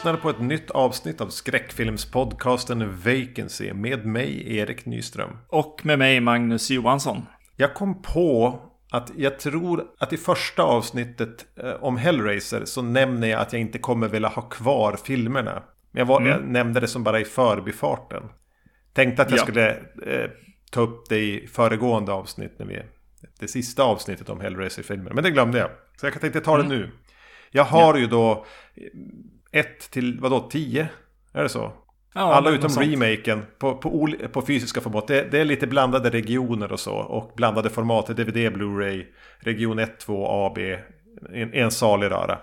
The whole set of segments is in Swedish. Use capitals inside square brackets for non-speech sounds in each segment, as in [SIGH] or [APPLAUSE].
Lyssnar på ett nytt avsnitt av skräckfilmspodcasten Vacancy med mig, Erik Nyström. Och med mig, Magnus Johansson. Jag kom på att jag tror att i första avsnittet eh, om Hellraiser så nämner jag att jag inte kommer vilja ha kvar filmerna. Men jag, var, mm. jag nämnde det som bara i förbifarten. Tänkte att jag ja. skulle eh, ta upp det i föregående avsnitt. När vi, det sista avsnittet om Hellraiser-filmer. Men det glömde jag. Så jag tänkte ta det mm. nu. Jag har ja. ju då 1 till vadå 10? Är det så? Ja, Alla utom remaken på, på, på, fysiska format. Det, det, är lite blandade regioner och så. Och blandade format. DVD, Blu-ray, region 1, 2, AB. En, en salig röra.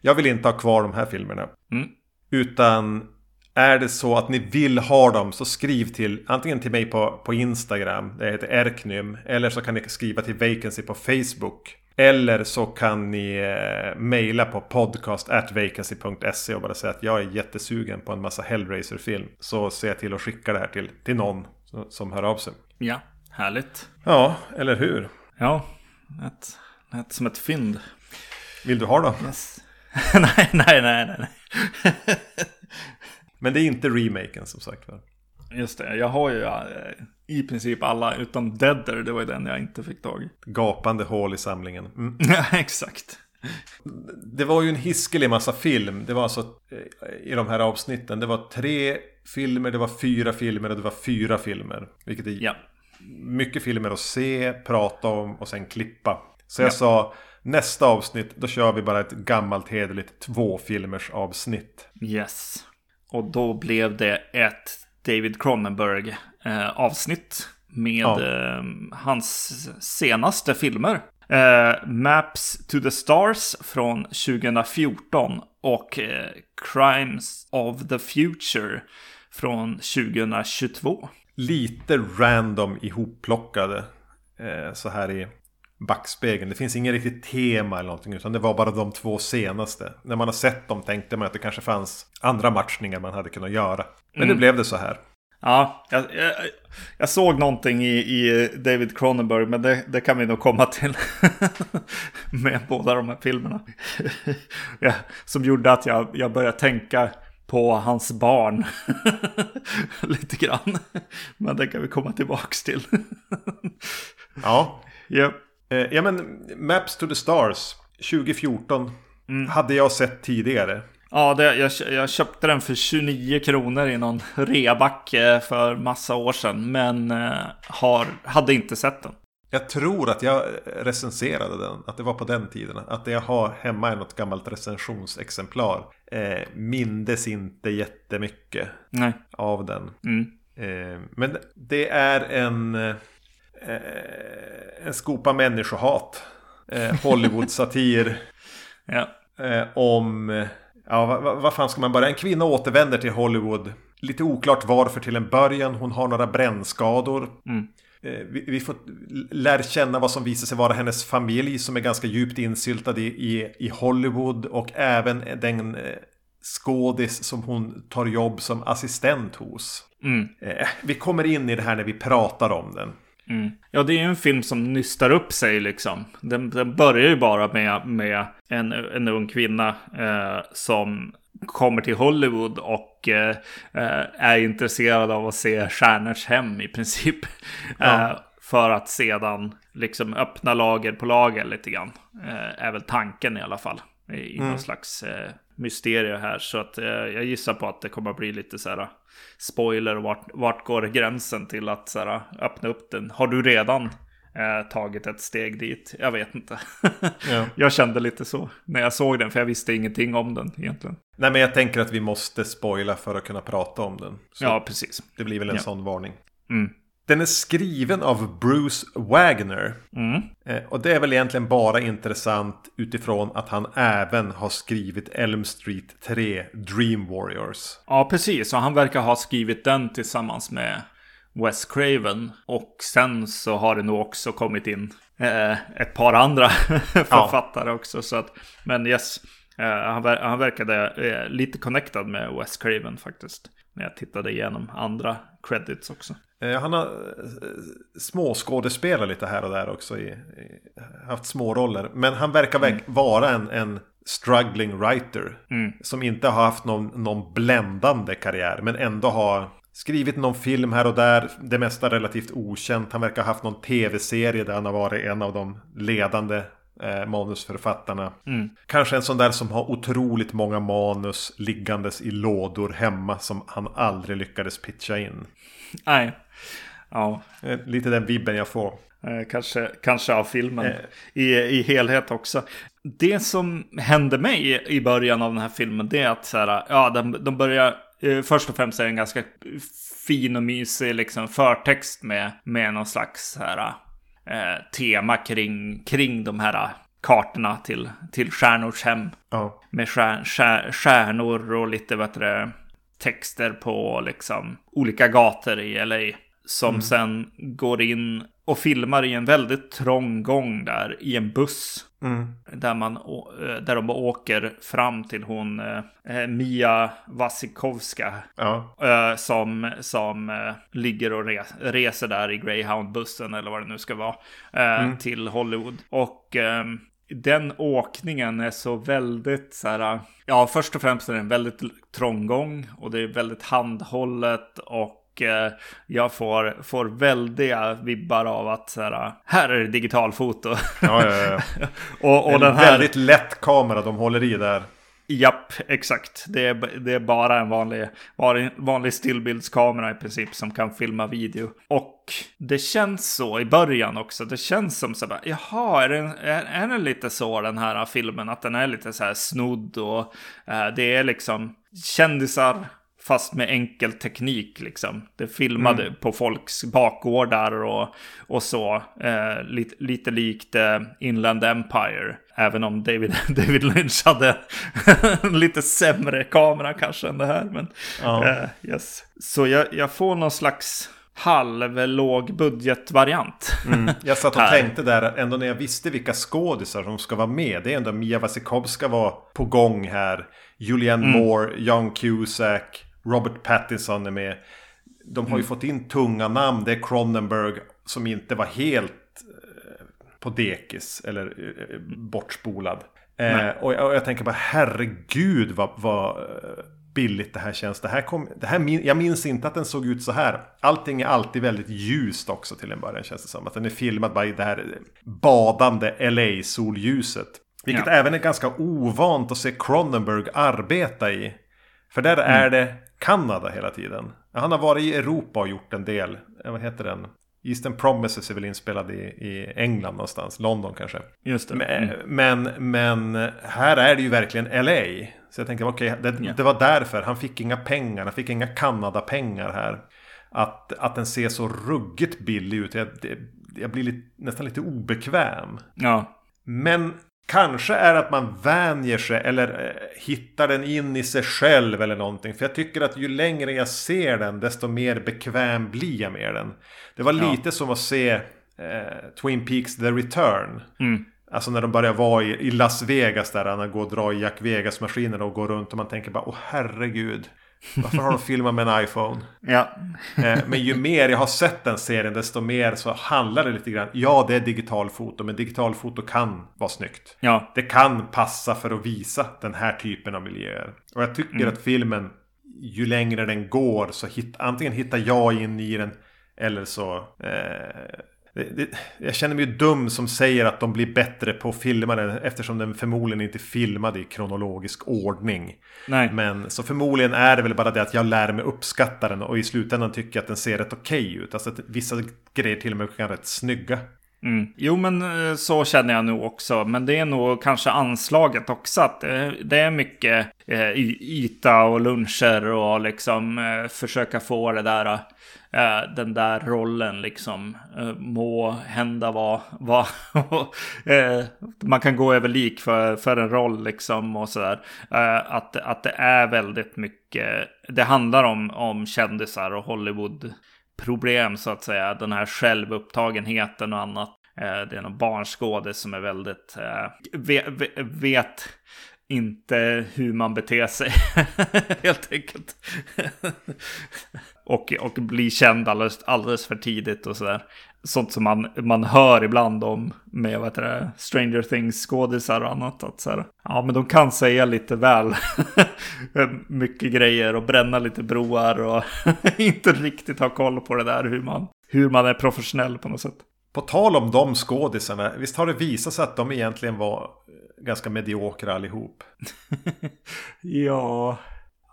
Jag vill inte ha kvar de här filmerna. Mm. Utan är det så att ni vill ha dem så skriv till antingen till mig på, på Instagram. Det heter Erknym. Eller så kan ni skriva till Vacancy på Facebook. Eller så kan ni eh, mejla på podcast.vacancy.se och bara säga att jag är jättesugen på en massa Hellraiser-film. Så ser jag till att skicka det här till, till någon som hör av sig. Ja, härligt. Ja, eller hur? Ja, ett, ett som ett fynd. Vill du ha då? Yes. [LAUGHS] nej, nej, nej, nej. Men det är inte remaken som sagt var. Just det, jag har ju eh, i princip alla utom Deader, det var ju den jag inte fick tag i. Gapande hål i samlingen. Mm. [LAUGHS] Exakt. Det var ju en hiskelig massa film. Det var alltså eh, i de här avsnitten. Det var tre filmer, det var fyra filmer och det var fyra filmer. Vilket är ja. mycket filmer att se, prata om och sen klippa. Så jag ja. sa nästa avsnitt, då kör vi bara ett gammalt hederligt två filmers avsnitt. Yes. Och då blev det ett David Cronenberg eh, avsnitt med ja. eh, hans senaste filmer. Eh, Maps to the Stars från 2014 och eh, Crimes of the Future från 2022. Lite random ihopplockade eh, så här i backspegeln. Det finns inget riktigt tema eller någonting utan det var bara de två senaste. När man har sett dem tänkte man att det kanske fanns andra matchningar man hade kunnat göra. Men mm. nu blev det så här. Ja, jag, jag, jag, såg någonting i, i David Cronenberg, men det, det, kan vi nog komma till. [LAUGHS] med båda de här filmerna. ja, som gjorde att jag, jag började tänka på hans barn. [LAUGHS] Lite grann. Men det kan vi komma tillbaks till. [LAUGHS] ja. Yep. Eh, ja men Maps to the Stars 2014 mm. hade jag sett tidigare. Ja, det, jag, jag, köpte den för 29 kronor i någon [LAUGHS] reback eh, för massa år sedan. Men eh, har, hade inte sett den. Jag tror att jag recenserade den. Att det var på den tiden. Att det jag har hemma är något gammalt recensionsexemplar. Eh, mindes inte jättemycket Nej. av den. Mm. Eh, men det är en, eh, en skopa människohat. Eh, Hollywood-satir. [LAUGHS] ja. Eh, om Ja, vad, vad fan ska man börja? En kvinna återvänder till Hollywood. Lite oklart varför till en början. Hon har några brännskador. Mm. Eh, vi, vi, får lära känna vad som visar sig vara hennes familj som är ganska djupt insyltad i, i, i Hollywood. Och även den eh, skådis som hon tar jobb som assistent hos. Mm. Eh, vi kommer in i det här när vi pratar om den. Mm. Ja, det är ju en film som nystar upp sig liksom. Den, den börjar ju bara med, med en, en ung kvinna eh, som kommer till Hollywood och eh, eh är intresserad av att se stjärnors hem i princip. Ja. Eh, för att sedan liksom öppna lager på lager lite grann. Eh, är väl tanken i alla fall. I, i mm. någon slags mysterium här. Så att jag gissar på att det kommer att bli lite så här spoiler och vart, vart går gränsen till att så här, öppna upp den? Har du redan eh, tagit ett steg dit? Jag vet inte. [LAUGHS] Ja. jag kände lite så när jag såg den, för jag visste ingenting om den egentligen. Nej, men jag tänker att vi måste spoila för att kunna prata om den. Så ja, precis. Det blir väl en ja. sån varning. Mm. Den är skriven av Bruce Wagner. Mm. Eh, och det är väl egentligen bara intressant utifrån att han även har skrivit Elm Street 3 Dream Warriors. Ja, precis. Och han verkar ha skrivit den tillsammans med Wes Craven. Och sen så har det nog också kommit in eh, ett par andra [LAUGHS] författare ja. också. Så att, men yes, eh, han, ver han verkade eh, lite connectad med Wes Craven faktiskt. När jag tittade igenom andra credits också. Eh, han har eh, småskådespelat lite här och där också. I, i, haft små roller. Men han verkar mm. vara en, en struggling writer. Mm. Som inte har haft någon, någon bländande karriär men ändå har skrivit någon film här och där. Det mesta relativt okänt. Han verkar ha haft någon tv-serie där han har varit en av de ledande eh, manusförfattarna. Mm. Kanske en sån där som har otroligt många manus liggandes i lådor hemma som han aldrig lyckades pitcha in. Nej. Ja, Eh, Lite den vibben jag får. eh, kanske, kanske av filmen Eh. i, i helhet också. Det som hände mig i början av den här filmen det är att så här, ja, de, de börjar eh, först och främst är det en ganska fin och mysig liksom, förtext med, med någon slags så här, eh, tema kring, kring de här kartorna till, till stjärnors hem. Ja. Med stjär, stjär, stjärnor och lite det, texter på liksom olika gator i LA. Som sen går in och filmar i en väldigt trång gång där i en buss. Mm. Där, man, eh, där de åker fram till hon eh, Mia Wasikowska. Ja. eh, som som eh, ligger och res, reser där i Greyhound-bussen eller vad det nu ska vara. eh, Till Hollywood. Och ehm, den åkningen är så väldigt så här. Ja, först och främst är det en väldigt trång gång. Och det är väldigt handhållet. Och eh, jag får, får väldiga vibbar av att så här, här är det digitalfoto. Ja, ja, ja. [LAUGHS] och, och en den här... väldigt lätt kamera de håller i där. Japp, exakt. Det är, det är bara en vanlig, vanlig, vanlig stillbildskamera i princip som kan filma video. Och det känns så i början också. Det känns som så här, jaha, är den, är, är den lite så den här filmen? Att den är lite så här snodd och eh, det är liksom kändisar fast med enkel teknik liksom. Det filmade på folks bakgårdar och, och så. Eh, lite, lite likt eh, Inland Empire. Även om David, [LAUGHS] David Lynch hade en [LAUGHS] lite sämre kamera kanske än det här. Men, Ja. eh, yes. Så jag, jag får någon slags halvlåg budgetvariant. Mm. [LAUGHS] Jag satt och tänkte där, ändå när jag visste vilka skådisar som ska vara med. Det är ändå Mia Wasikowska var på gång här. Julianne Moore, John Cusack, Robert Pattinson är med. De har ju fått in tunga namn. Det är Cronenberg som inte var helt eh, på dekis eller eh, bortspolad. Eh, och, jag, och jag tänker bara herregud vad, vad eh, billigt det här känns. Det här kom, det här min, jag minns inte att den såg ut så här. Allting är alltid väldigt ljust också till en början känns det som. Att den är filmad bara i det här badande LA-solljuset. Vilket Ja. även är ganska ovant att se Cronenberg arbeta i. För där är det Kanada hela tiden. Han har varit i Europa och gjort en del. Eh, Vad heter den? Eastern Promises är väl inspelad i, i England någonstans. London kanske. Just det. Men, Mm. men, men här är det ju verkligen LA. Så jag tänkte, okej, det, Ja. det var därför. Han fick inga pengar. Han fick inga Kanada-pengar här. Att, att den ser så ruggigt billig ut. Jag, det, jag blir lite, nästan lite obekväm. Ja. Men kanske är det att man vänjer sig eller eh, hittar den in i sig själv eller någonting. För jag tycker att ju längre jag ser den desto mer bekväm blir jag med den. Det var Ja. lite som att se eh, Twin Peaks The Return. Mm. Alltså när de börjar vara i, i Las Vegas där han går och drar i Jack Vegas-maskinen och går runt och man tänker bara åh herregud. Varför har de filmat med en iPhone? Ja. Eh, Men ju mer jag har sett den serien desto mer så handlar det lite grann. Ja, det är digitalfoto, men digitalfoto kan vara snyggt. Ja. Det kan passa för att visa den här typen av miljöer. Och jag tycker att filmen, ju längre den går, så hit, antingen hittar jag in i den eller så... Eh, jag känner mig ju dum som säger att de blir bättre på att filma den eftersom den förmodligen inte är filmad i kronologisk ordning. Nej. Men så förmodligen är det väl bara det att jag lär mig uppskatta den och i slutändan tycker jag att den ser rätt okej ut. Alltså att vissa grejer till och med kan vara rätt snygga. Mm. Jo, men eh, så känner jag nog också. Men det är nog kanske anslaget också. Att eh, det, är mycket eh, yta och luncher och liksom eh, försöka få det där, eh, den där rollen liksom. Eh, må hända vad, vad [LAUGHS] eh, man kan gå över lik för, för en roll liksom och sådär. Eh, att, att det är väldigt mycket, det handlar om, om kändisar och Hollywood problem så att säga. Den här självupptagenheten och annat. Eh, det är någon barnskådis som är väldigt... Eh, vet, vet inte hur man beter sig. [LAUGHS] Helt enkelt. [LAUGHS] och, och bli känd alldeles, alldeles för tidigt och sådär sånt som man, man hör ibland om med vad heter det, Stranger Things skådisar och annat. Att så här, ja, men de kan säga lite väl [LAUGHS] mycket grejer och bränna lite broar och [LAUGHS] inte riktigt ha koll på det där hur man, hur man är professionell på något sätt. På tal om de skådisarna, visst har det visat sig att de egentligen var ganska mediokra allihop? [LAUGHS] ja,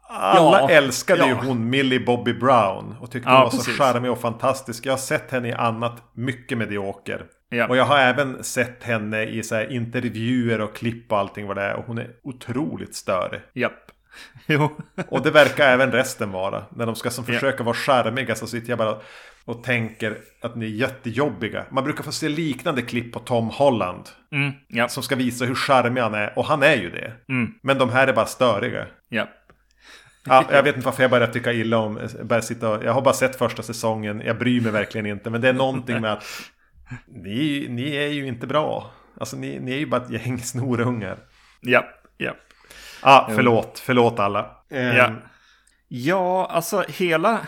alla Ja, älskade ju ja. hon Millie Bobby Brown och tyckte Ja, hon var så precis. charmig och fantastisk. Jag har sett henne i annat mycket medioker. Ja. Och jag har även sett henne i så intervjuer och klipp och allting vad det är. Och hon är otroligt störig. japp. [LAUGHS] Jo. Och det verkar även resten vara. När de ska som försöka vara charmiga så sitter jag bara och tänker att ni är jättejobbiga. Man brukar få se liknande klipp på Tom Holland. Mm. Som ska visa hur charmig han är. Och han är ju det. Mm, Men de här är bara störiga. ja. Ja, jag vet inte varför jag börjar tycka illa om börjar sitta och, Jag har bara sett första säsongen. Jag bryr mig verkligen inte. Men det är någonting med att ni, ni är ju inte bra. Alltså ni, ni är ju bara ett gäng snorungar. Ja, ja. Ja, förlåt. Förlåt alla. Ehm, Ja. Ja, alltså hela...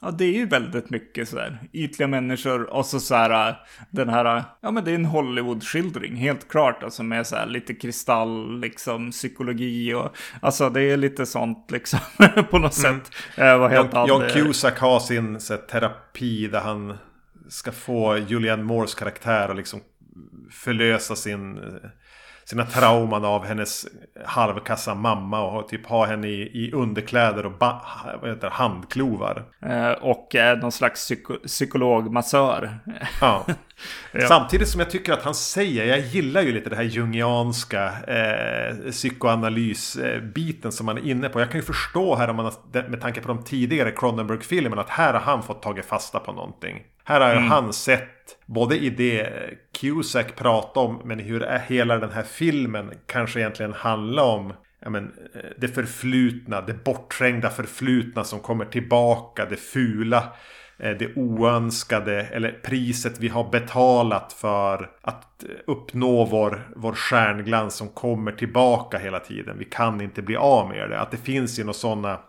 Ja, det är ju väldigt mycket sådär ytliga människor och så så här den här, ja men det är en Hollywood-skildring, helt klart alltså med så här lite kristall, liksom psykologi och alltså det är lite sånt liksom [LAUGHS] på något sätt. Eh, vad John, heter? John Eh, Cusack har sin så här, terapi där han ska få Julianne Moores karaktär att liksom förlösa sin, sina trauman av hennes halvkassa mamma och typ ha henne i, i underkläder och ba, vad heter handklovar. eh, Och är någon slags psyko psykologmassör. Ja. [LAUGHS] Ja. Samtidigt som jag tycker att han säger, jag gillar ju lite det här jungianska eh, psykoanalysbiten som han är inne på. Jag kan ju förstå här om man med tanke på de tidigare Cronenberg-filmerna att här har han fått tagit fasta på någonting. Här har ju han sett både i det Cusack pratar om men hur är hela den här filmen kanske egentligen handlar om ja, men, eh, det förflutna, det bortträngda förflutna som kommer tillbaka, det fula eh, det oönskade eller priset vi har betalat för att eh, uppnå vår, vår stjärnglans som kommer tillbaka hela tiden. Vi kan inte bli av med det. Att det finns ju några sådana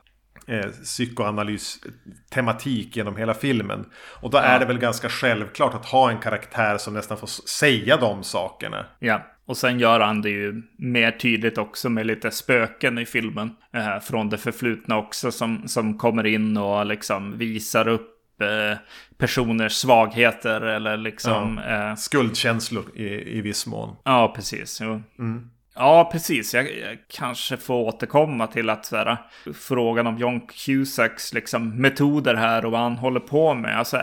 eh, psykoanalys-tematik genom hela filmen. Och då är det väl ganska självklart att ha en karaktär som nästan får säga de sakerna. Ja, och sen gör han det ju mer tydligt också med lite spöken i filmen. Eh, från det förflutna också som, som kommer in och liksom visar upp eh, personers svagheter eller liksom... Ja, eh, Skuldkänslor i, i viss mån. ja precis. Jo. Ja, precis. Jag, jag kanske får återkomma till att här, frågan om John Cusacks liksom, metoder här och vad han håller på med. Alltså,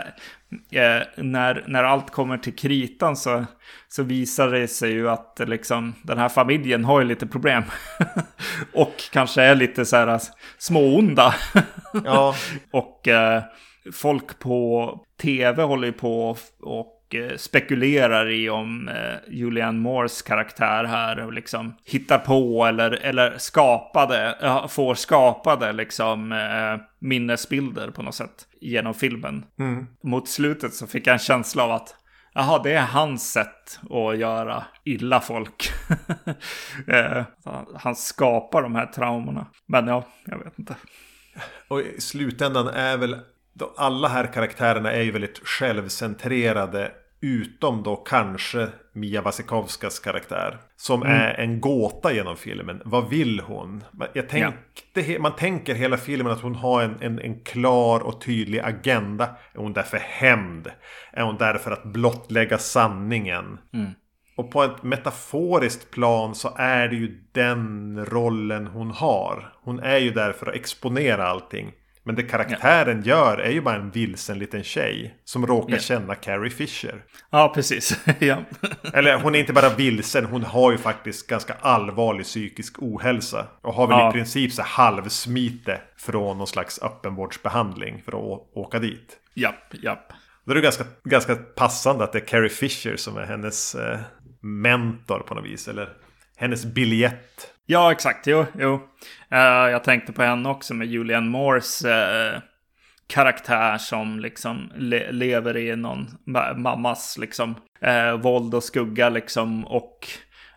eh, när, när allt kommer till kritan så, så visar det sig ju att liksom, den här familjen har ju lite problem. [LAUGHS] och kanske är lite så här småonda. Ja, [LAUGHS] Och eh, folk på tv håller ju på och, och spekulerar i om eh, Julianne Moores karaktär här och liksom hittar på eller, eller skapade, får skapade liksom eh, minnesbilder på något sätt genom filmen. Mot slutet så fick jag en känsla av att Jaha, det är hans sätt att göra illa folk. [LAUGHS] eh, han skapar de här traumorna. Men ja, jag vet inte. Och i slutändan är väl alla här karaktärerna är ju väldigt självcentrerade. Utom då kanske Mia Wasikowskas karaktär. Som är en gåta genom filmen. Vad vill hon? Jag tänkte, he- Man tänker hela filmen att hon har en, en, en klar och tydlig agenda. Är hon där för hämnd? Är hon där för att blottlägga sanningen? Och på ett metaforiskt plan så är det ju den rollen hon har. Hon är ju där för att exponera allting. Men det karaktären gör är ju bara en vilsen liten tjej. Som råkar Ja. känna Carrie Fisher. Ja, precis. [LAUGHS] ja. Eller hon är inte bara vilsen, hon har ju faktiskt ganska allvarlig psykisk ohälsa. Och har väl Ja. i princip så halvsmite från någon slags öppenvårdsbehandling för att åka dit. Japp, japp. Då är det ganska, ganska passande att det är Carrie Fisher som är hennes eh, mentor på något vis. Eller hennes biljett. Ja, exakt. Jo, jo. Eh, jag tänkte på henne också med Julianne Moores eh, karaktär som liksom le- lever i någon ma- mammas liksom eh, våld och skugga liksom och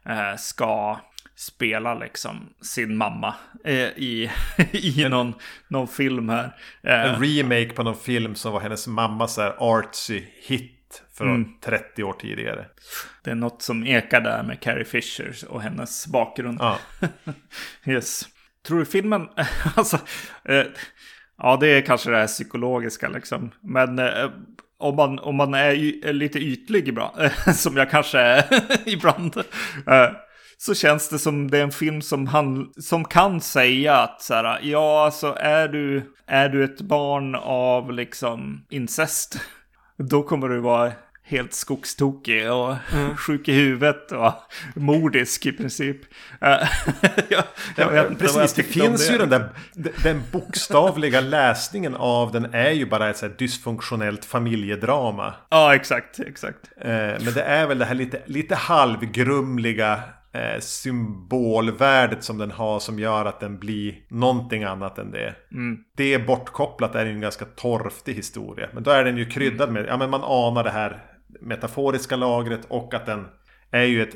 eh, ska spela liksom sin mamma eh, i, [LAUGHS] i någon, någon film här. En remake på någon film som var hennes mammas artsy hit från mm. 30 år tidigare. Det är något som ekar där med Carrie Fisher och hennes bakgrund. Ja. [LAUGHS] yes. Tror du filmen, [LAUGHS] alltså, eh, ja det är kanske det här psykologiska liksom. Men eh, om man, om man är, lite ytlig ibland, [LAUGHS] som jag kanske är [LAUGHS] ibland, eh, så känns det som det är en film som, han, som kan säga att så här, ja, alltså är du, är du ett barn av liksom incest, då kommer du vara helt skogstokig och mm. [LAUGHS] sjuk i huvudet och mordisk i princip. [LAUGHS] jag, jag ja, precis, det finns det. ju den där den bokstavliga läsningen av den är ju bara ett så dysfunktionellt familjedrama. Ja, exakt, exakt. Eh, men det är väl det här lite, lite halvgrumliga eh, symbolvärdet som den har som gör att den blir någonting annat än det. Mm. Det bortkopplat är en ganska torftig historia. Men då är den ju kryddad med, ja men man anar det här metaforiska lagret och att den är ju ett,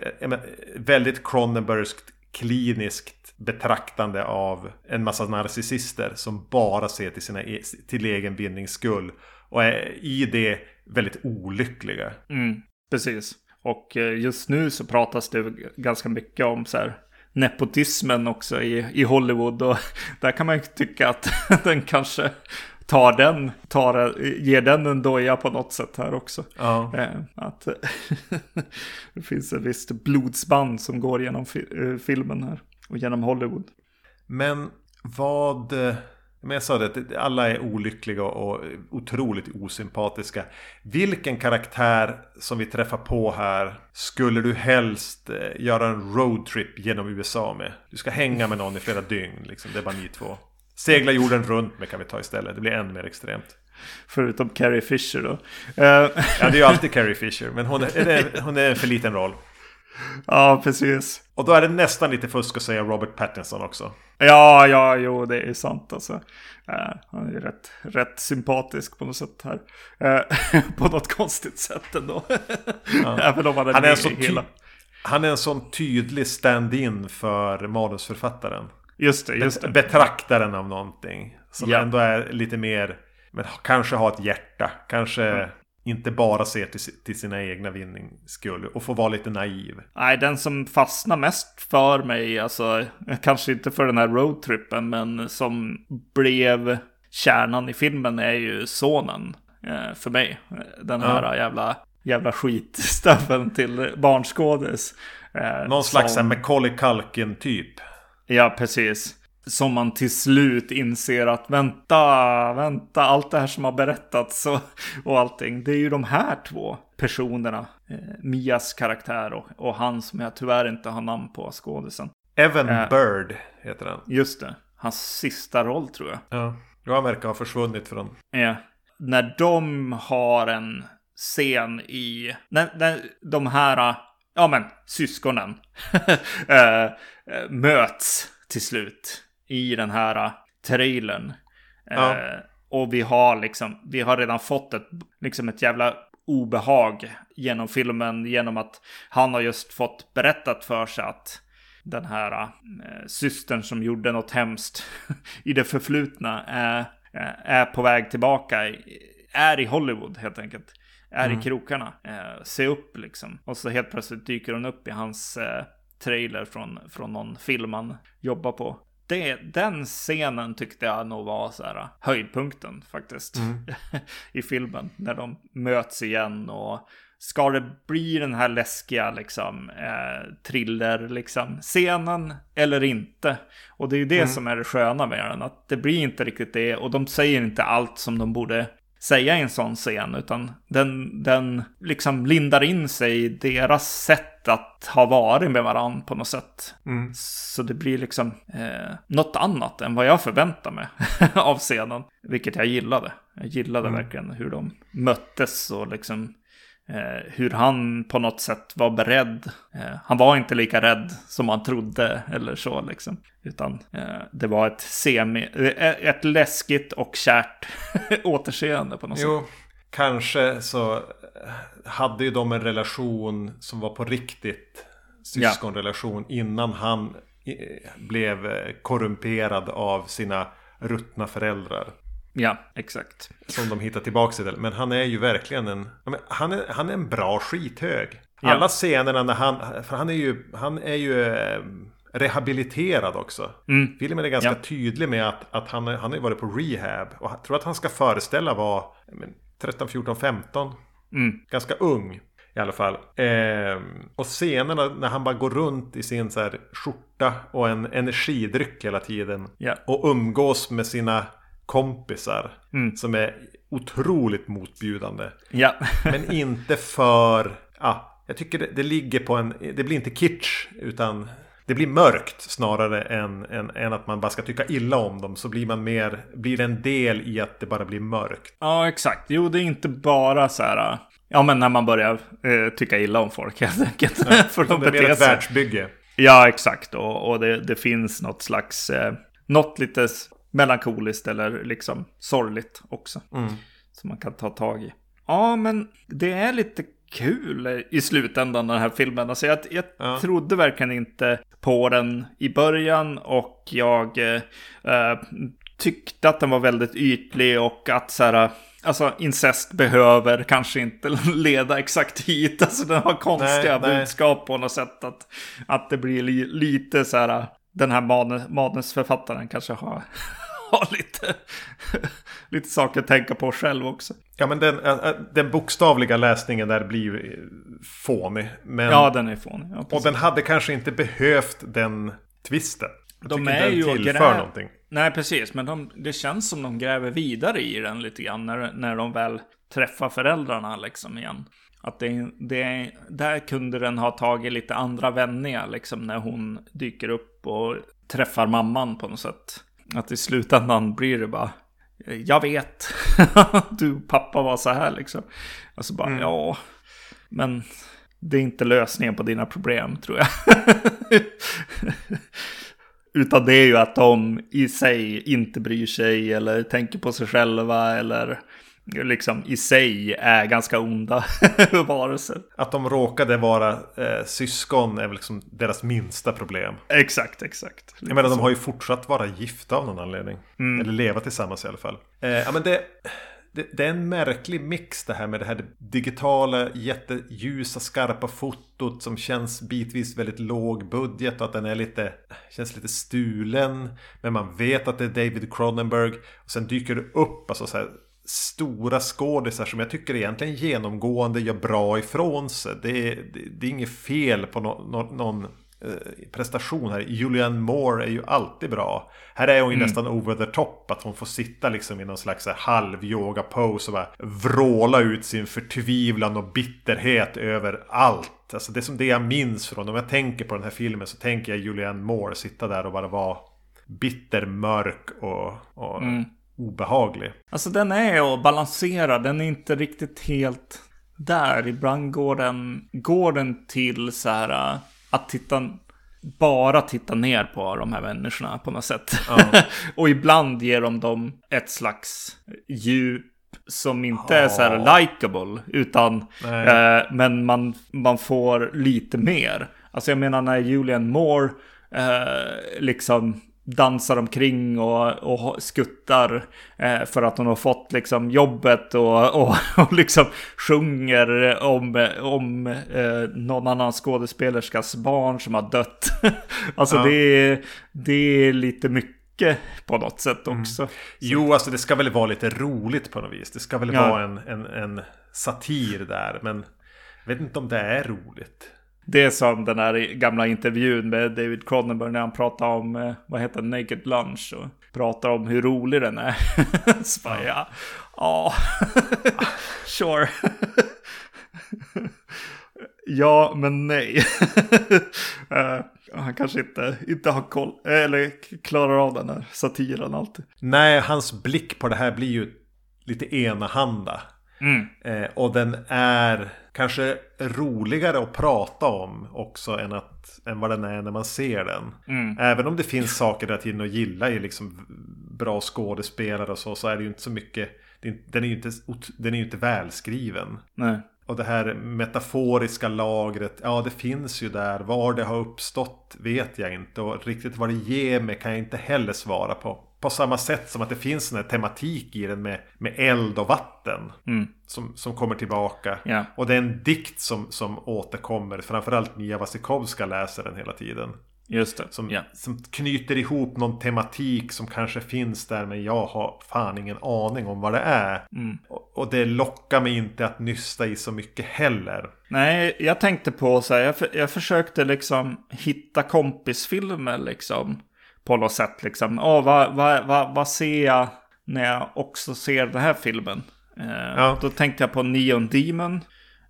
väldigt Cronenbergskt kliniskt betraktande av en massa narcissister som bara ser till, sina, e, till egen vinnings skull. Och är i det väldigt olyckliga. Mm, precis. Och eh, just nu så pratas det ganska mycket om så här nepotismen också i, i Hollywood. Och [LAUGHS] där kan man ju tycka att [LAUGHS] den kanske tar den, tar, ger den en doja på något sätt här också. Ja. Eh, att [LAUGHS] det finns ett visst blodsband som går genom eh, filmen här och genom Hollywood. Men vad men jag sa det, alla är olyckliga och otroligt osympatiska. Vilken karaktär som vi träffar på här skulle du helst eh, göra en roadtrip genom USA med? Du ska hänga med någon i flera dygn, liksom. det är bara ni två. Segla jorden runt med kan vi ta istället, det blir ännu mer extremt. Förutom Carrie Fisher då. ja, det är ju alltid Carrie Fisher, men hon är, hon är en för liten roll. Ja, precis. Och då är det nästan lite fusk att säga Robert Pattinson också. Ja, ja, jo, det är sant alltså. Uh, han är rätt, rätt sympatisk på något sätt här. Uh, [LAUGHS] på något konstigt sätt ändå. Ja. Även om han är, han är en sån hela... Han är en sån tydlig stand-in för manusförfattaren. Just det, just det. Betraktaren av någonting. Som ja. ändå är lite mer, men kanske har ett hjärta. Kanske... Mm inte bara ser till, till sina egna vinnings skull och får vara lite naiv. Nej, den som fastnar mest för mig, alltså kanske inte för den här roadtrippen, men som blev kärnan i filmen är ju sonen eh, för mig. Den här ja. jävla, jävla skitstöveln till barnskådis. Eh, Någon slags som... Macaulay Culkin typ. Ja, precis som man till slut inser att vänta, vänta, allt det här som har berättats och, och allting. Det är ju de här två personerna. Eh, Mias karaktär och, och han som jag tyvärr inte har namn på, skådisen. Evan eh, Bird heter han. Just det. Hans sista roll tror jag. Ja, han verkar ha försvunnit från. Ja. När de har en scen i, när, när de här, ja men, syskonen äh, [LAUGHS] möts till slut i den här äh, trailern. Ja. Eh, och vi har liksom, vi har redan fått ett, liksom ett jävla obehag genom filmen genom att han har just fått berättat för sig att den här äh, systern som gjorde något hemskt [LAUGHS] i det förflutna är, är på väg tillbaka. Är i Hollywood helt enkelt. Är mm. i krokarna. Eh, se upp liksom. Och så helt plötsligt dyker hon upp i hans eh, trailer från, från någon film han jobbar på det, den scenen tyckte jag nog var så här höjdpunkten faktiskt. Mm. [LAUGHS] I filmen. När de möts igen och ska det bli den här läskiga liksom eh, thriller liksom scenen eller inte? Och det är ju det mm. som är det sköna med den. Att det blir inte riktigt det och de säger inte allt som de borde säga i en sån scen, utan den, den liksom lindar in sig i deras sätt att ha varit med varandra på något sätt. Mm. Så det blir liksom eh, något annat än vad jag förväntar mig [LAUGHS] av scenen, vilket jag gillade. Jag gillade mm. verkligen hur de möttes och liksom hur han på något sätt var beredd. Eh, han var inte lika rädd som man trodde eller så liksom. Utan eh, det var ett semi, eh, ett läskigt och kärt [LAUGHS] återseende på något jo, sätt. Kanske så eh, hade ju de en relation som var på riktigt. Syskonrelation ja. innan han blev korrumperad av sina ruttna föräldrar. Ja, exakt. Som de hittar tillbaka till. Men han är ju verkligen en... Han är, han är en bra skithög. Ja. Alla scenerna när han... För han är ju... Han är ju eh, rehabiliterad också. Mm. Filmen är ganska Ja. tydlig med att, att han, han har varit på rehab. Och jag tror att han ska föreställa vara ja, men, 13, 14, 15. Mm. Ganska ung i alla fall. Ehm, och scenerna när han bara går runt i sin så här skjorta och en energidryck hela tiden. Ja. Och umgås med sina kompisar. Mm. Som är otroligt motbjudande. Ja. [LAUGHS] Men inte för... Ja, jag tycker det, det ligger på en... Det blir inte kitsch utan... Det blir mörkt snarare än, än, än att man bara ska tycka illa om dem. Så blir man mer... Blir det en del i att det bara blir mörkt. ja, exakt. Jo, det är inte bara så här... Ja, men när man börjar eh, tycka illa om folk [LAUGHS] helt enkelt. [LAUGHS] För de Det är mer ett världsbygge. Ja, exakt. Och, och det, det finns något slags... Eh, något lite melankoliskt eller liksom sorgligt också. Mm. Som man kan ta tag i. Ja, men det är lite kul i slutändan den här filmen. Alltså jag, jag Ja. trodde verkligen inte på den i början och jag eh, eh, tyckte att den var väldigt ytlig och att så här, alltså incest behöver kanske inte [LAUGHS] leda exakt hit. Alltså den har konstiga Nej, nej. budskap på något sätt. Att, att det blir li, lite så här, den här manus, manusförfattaren kanske har, [LAUGHS] har lite, lite saker att tänka på själv också. Ja men den, äh, äh, den bokstavliga läsningen där blir ju eh, fånig. Men, Ja, den är fånig. Ja, och den hade kanske inte behövt den twisten. Jag De är den ju tillför någonting. Nej, precis. Men de, det känns som de gräver vidare i den lite grann när, när de väl träffar föräldrarna liksom igen. Att det, det, där kunde den ha tagit lite andra vändningar liksom när hon dyker upp och träffar mamman på något sätt. Att i slutändan blir det bara jag vet, [LAUGHS] du pappa var så här liksom. Alltså bara, ja, men det är inte lösningen på dina problem tror jag. [LAUGHS] Utan det är ju att de i sig inte bryr sig eller tänker på sig själva eller liksom i sig är ganska onda [LAUGHS] varelser. Att de råkade vara eh, syskon är väl liksom deras minsta problem. Exakt, exakt. Jag menar de har ju fortsatt vara gifta av någon anledning. Eller leva tillsammans i alla fall. Eh, ja men det, det, det är en märklig mix det här med det här digitala jätteljusa skarpa fotot som känns bitvis väldigt låg budget och att den är lite känns lite stulen. Men man vet att det är David Cronenberg. Och sen dyker det upp alltså så här stora skådisar som jag tycker egentligen genomgående gör bra ifrån sig. Det är, det, det är inget fel på no, no, någon eh, prestation här. Julianne Moore är ju alltid bra. Här är hon ju nästan over the top. Att hon får sitta liksom i någon slags så här halv yoga pose och bara vråla ut sin förtvivlan och bitterhet över allt. Alltså det är som det jag minns från. Om jag tänker på den här filmen så tänker jag Julianne Moore sitta där och bara vara bitter, mörk och, och obehaglig. Alltså den är att balansera, den är inte riktigt helt där. Ibland går den, går den till så här äh, att titta, bara titta ner på de här människorna på något sätt. [LAUGHS] och ibland ger de dem ett slags djup som inte är så här likable, utan eh, men man, man får lite mer. Alltså jag menar när Julian Moore eh, liksom dansar omkring och, och skuttar eh, för att hon har fått liksom jobbet och, och, [LAUGHS] och liksom sjunger om, om eh, någon annan skådespelerskas barn som har dött. [LAUGHS] alltså Ja. det, är, det är lite mycket på något sätt också. Jo, alltså det ska väl vara lite roligt på något vis. Det ska väl Ja. vara en, en, en satir där. Men jag vet inte om det är roligt. Det är som den här gamla intervjun med David Cronenberg när han pratar om, eh, vad heter det, Naked Lunch och pratar om hur rolig den är. [LAUGHS] Så bara, ja, ja, [LAUGHS] sure. [LAUGHS] ja, men nej. Eh, han kanske inte, inte har koll, eller klarar av den här satiren alltid. Nej, hans blick på det här blir ju lite enahanda. Mm. Eh, och den är kanske roligare att prata om också än, att, än vad den är när man ser den. Mm. Även om det finns saker där tiden att gilla i liksom bra skådespelare och så, så är det ju inte så mycket. Den är ju inte, den är ju inte välskriven. Nej. Och det här metaforiska lagret, ja det finns ju där. Var det har uppstått vet jag inte. Och riktigt vad det ger mig kan jag inte heller svara på. På samma sätt som att det finns en tematik i den med, med eld och vatten. Mm. Som, som kommer tillbaka. Ja. Och det är en dikt som, som återkommer. Framförallt Mia Wasikowska läser den hela tiden. Just det. Som, ja. som knyter ihop någon tematik som kanske finns där men jag har fan ingen aning om vad det är. Mm. Och, och det lockar mig inte att nysta i så mycket heller. Nej, jag tänkte på så här, jag, jag försökte liksom hitta kompisfilmer liksom. På något sätt liksom. Åh, vad, vad, vad, vad ser jag när jag också ser den här filmen? Eh, Ja. Då tänkte jag på Neon Demon.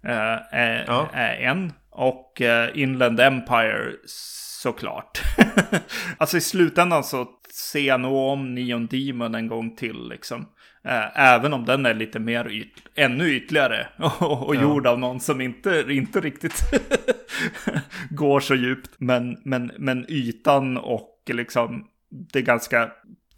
Eh, är, Ja. är en. Och eh, Inland Empire såklart. [LAUGHS] alltså i slutändan så ser jag nog om Neon Demon en gång till liksom. Eh, även om den är lite mer yt ännu ytligare. [LAUGHS] Och, och Ja. gjord av någon som inte, inte riktigt [LAUGHS] går så djupt. Men, men, men ytan och liksom det ganska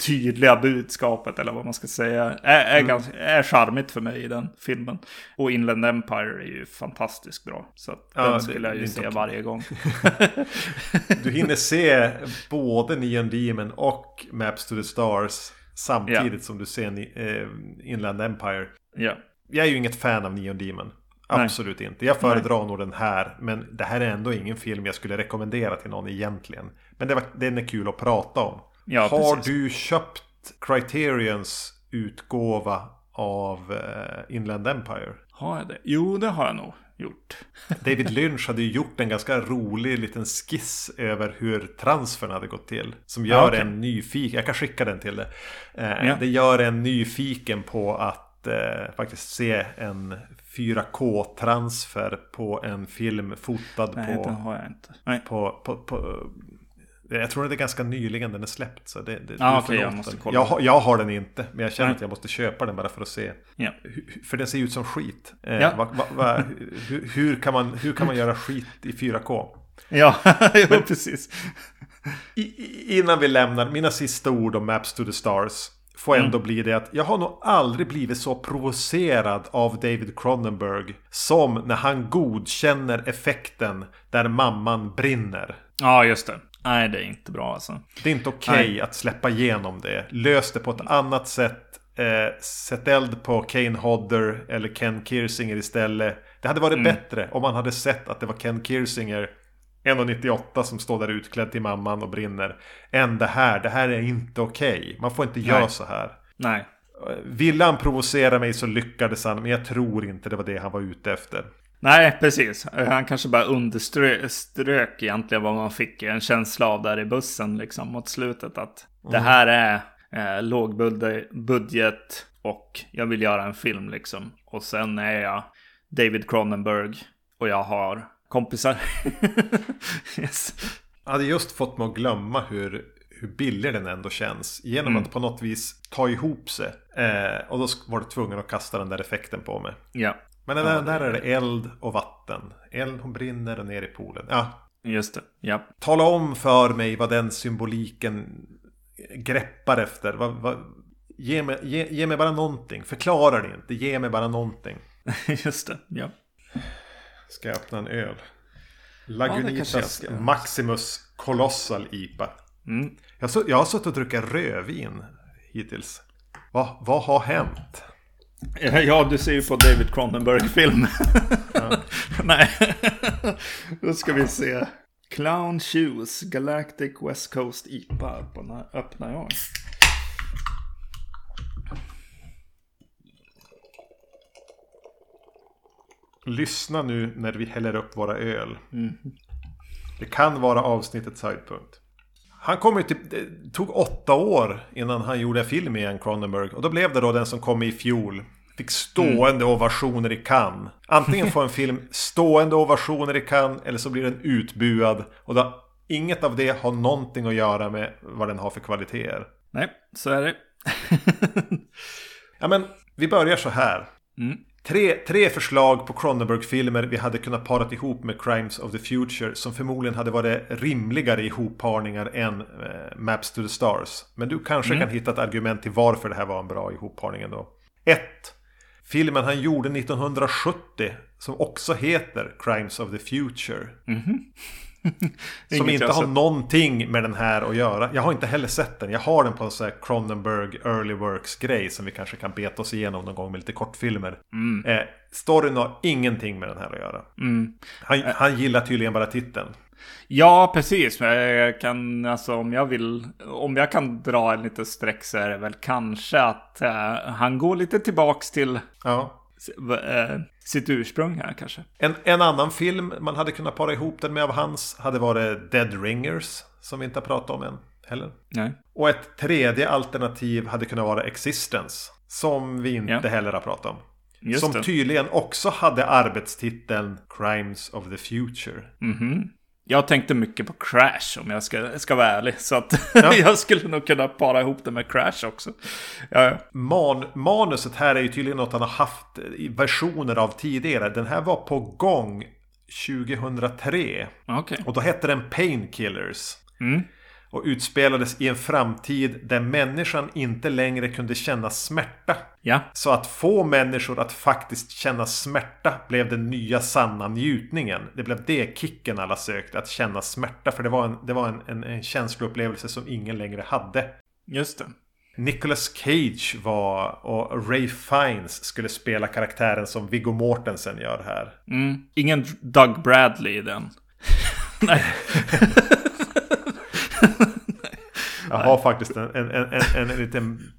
tydliga budskapet eller vad man ska säga är, är, Mm. ganska, är charmigt för mig i den filmen. Och Inland Empire är ju fantastiskt bra. Så att Ja, den skulle jag ju se okej. varje gång. [LAUGHS] Du hinner se både Neon Demon och Maps to the Stars samtidigt som du ser eh, Inland Empire. ja. Jag är ju inget fan av Neon Demon. Nej. Absolut inte. Jag föredrar nog den här. Men det här är ändå ingen film jag skulle rekommendera till någon egentligen. Men det var, den är kul att prata om. Ja, Har precis. du köpt Criterions utgåva av eh, Inland Empire? Har jag det? Jo, det har jag nog gjort. [LAUGHS] David Lynch hade ju gjort en ganska rolig liten skiss över hur transfern hade gått till. Som gör Ja, okej. en nyfiken, jag kan skicka den till dig. Eh, Ja. Det gör en nyfiken på att eh, faktiskt se en 4K-transfer på en film fotad Nej, på, det har jag inte. Nej. på, på, på jag tror att det är ganska nyligen den är släppt. Så det, det, Ah, okej, jag måste kolla. Jag, har- jag har den inte. Men jag känner Nej. att jag måste köpa den bara för att se. Ja. För den ser ut som skit. Eh, Ja. va, va, va, hur, hur, kan man, hur kan man göra skit i 4K? Ja, [LAUGHS] jo, precis. I, innan vi lämnar, mina sista ord om Maps to the Stars. Får ändå bli det att jag har nog aldrig blivit så provocerad av David Cronenberg. Som när han godkänner effekten där mamman brinner. Ja, just det. Nej, det är inte bra alltså. Det är inte okej att släppa igenom det. Lös det på ett annat sätt. Eh, sätt eld på Kane Hodder eller Ken Kirsinger istället. Det hade varit bättre om man hade sett att det var Ken Kirsinger 1,98 som står där utklädd till mamman och brinner. Än det här. Det här är inte okej. Man får inte göra Nej. så här. Nej. Eh, Ville han provocera mig så lyckades han. Men jag tror inte det var det han var ute efter. Nej, precis. Han kanske bara underströk egentligen vad man fick en känsla av där i bussen liksom mot slutet. Att det här är eh, lågbudget och jag vill göra en film liksom. Och sen är jag David Cronenberg och jag har kompisar. [LAUGHS] yes. Jag hade just fått mig att glömma hur, hur billig den ändå känns. Genom att på något vis ta ihop sig. Eh, och då var du tvungen att kasta den där effekten på mig. Ja, Men den där, där är det eld och vatten. Eld hon brinner och ner i poolen. Ja, just det. Ja. tala om för mig vad den symboliken greppar efter. Vad, vad, ge, mig, ge, ge mig bara någonting. Förklara det inte. Ge mig bara någonting. [LAUGHS] Just det. Ja. Ska jag öppna en öl? Lagunitas ska. Maximus Colossal IPA. Mm. Jag, så, jag har suttit och druckit rödvin hittills. Va, vad har hänt? [LAUGHS] Ja, du ser ju på David Cronenberg-film. [LAUGHS] Nej, då ska vi se. Clown Shoes, Galactic West Coast IPA. Öppna- Öppnar jag. Lyssna nu när vi häller upp våra öl. Det kan vara avsnittets höjdpunkt. Han kom till, det tog åtta år innan han gjorde film igen, Cronenberg. Och då blev det då den som kom i fjol. Fick stående ovationer i Cannes. Antingen får en [LAUGHS] film stående ovationer i Cannes eller så blir den utbuad. Och då, inget av det har någonting att göra med vad den har för kvaliteter. Nej, så är det. [LAUGHS] Ja men, vi börjar så här. Mm. Tre, tre förslag på Cronenberg-filmer vi hade kunnat parat ihop med Crimes of the Future som förmodligen hade varit rimligare ihopparningar än eh, Maps to the Stars. Men du kanske kan hitta ett argument till varför det här var en bra ihopparning ändå. 1. Filmen han gjorde 1970 som också heter Crimes of the Future. [LAUGHS] som inte har sett. någonting med den här att göra. Jag har inte heller sett den. Jag har den på en sån här Cronenberg Early Works-grej som vi kanske kan beta oss igenom någon gång med lite kortfilmer. Eh, storyn har ingenting med den här att göra. Mm. Han, han gillar tydligen bara titeln. Ja, precis. Men jag kan, alltså om jag vill, om jag kan dra en liten streck så är det väl kanske att eh, han går lite tillbaks till Ja. Eh, sitt ursprung här kanske. En, en annan film man hade kunnat para ihop den med av hans hade varit Dead Ringers. Som vi inte har pratat om än heller. Nej. Och ett tredje alternativ hade kunnat vara Existence. Som vi inte Ja. heller har pratat om. Just som det. tydligen också hade arbetstiteln Crimes of the Future. Mhm. Jag tänkte mycket på Crash om jag ska, ska vara ärlig. Så att [LAUGHS] Ja. jag skulle nog kunna para ihop det med Crash också. Ja. Man, manuset här är ju tydligen något han har haft i versioner av tidigare. Den här var på gång 2003. okej. Och då hette den Painkillers. Mm. Och utspelades i en framtid där människan inte längre kunde känna smärta. Ja. Så att få människor att faktiskt känna smärta blev den nya sanna njutningen. Det blev det kicken alla sökte, att känna smärta. För det var en, det var en, en, en känsloupplevelse som ingen längre hade. Just det. Nicolas Cage var och Ray Fiennes skulle spela karaktären som Viggo Mortensen gör här. Mm. Ingen Doug Bradley i den. [LAUGHS] Nej. [LAUGHS] Jag har faktiskt en, en, en, en, en liten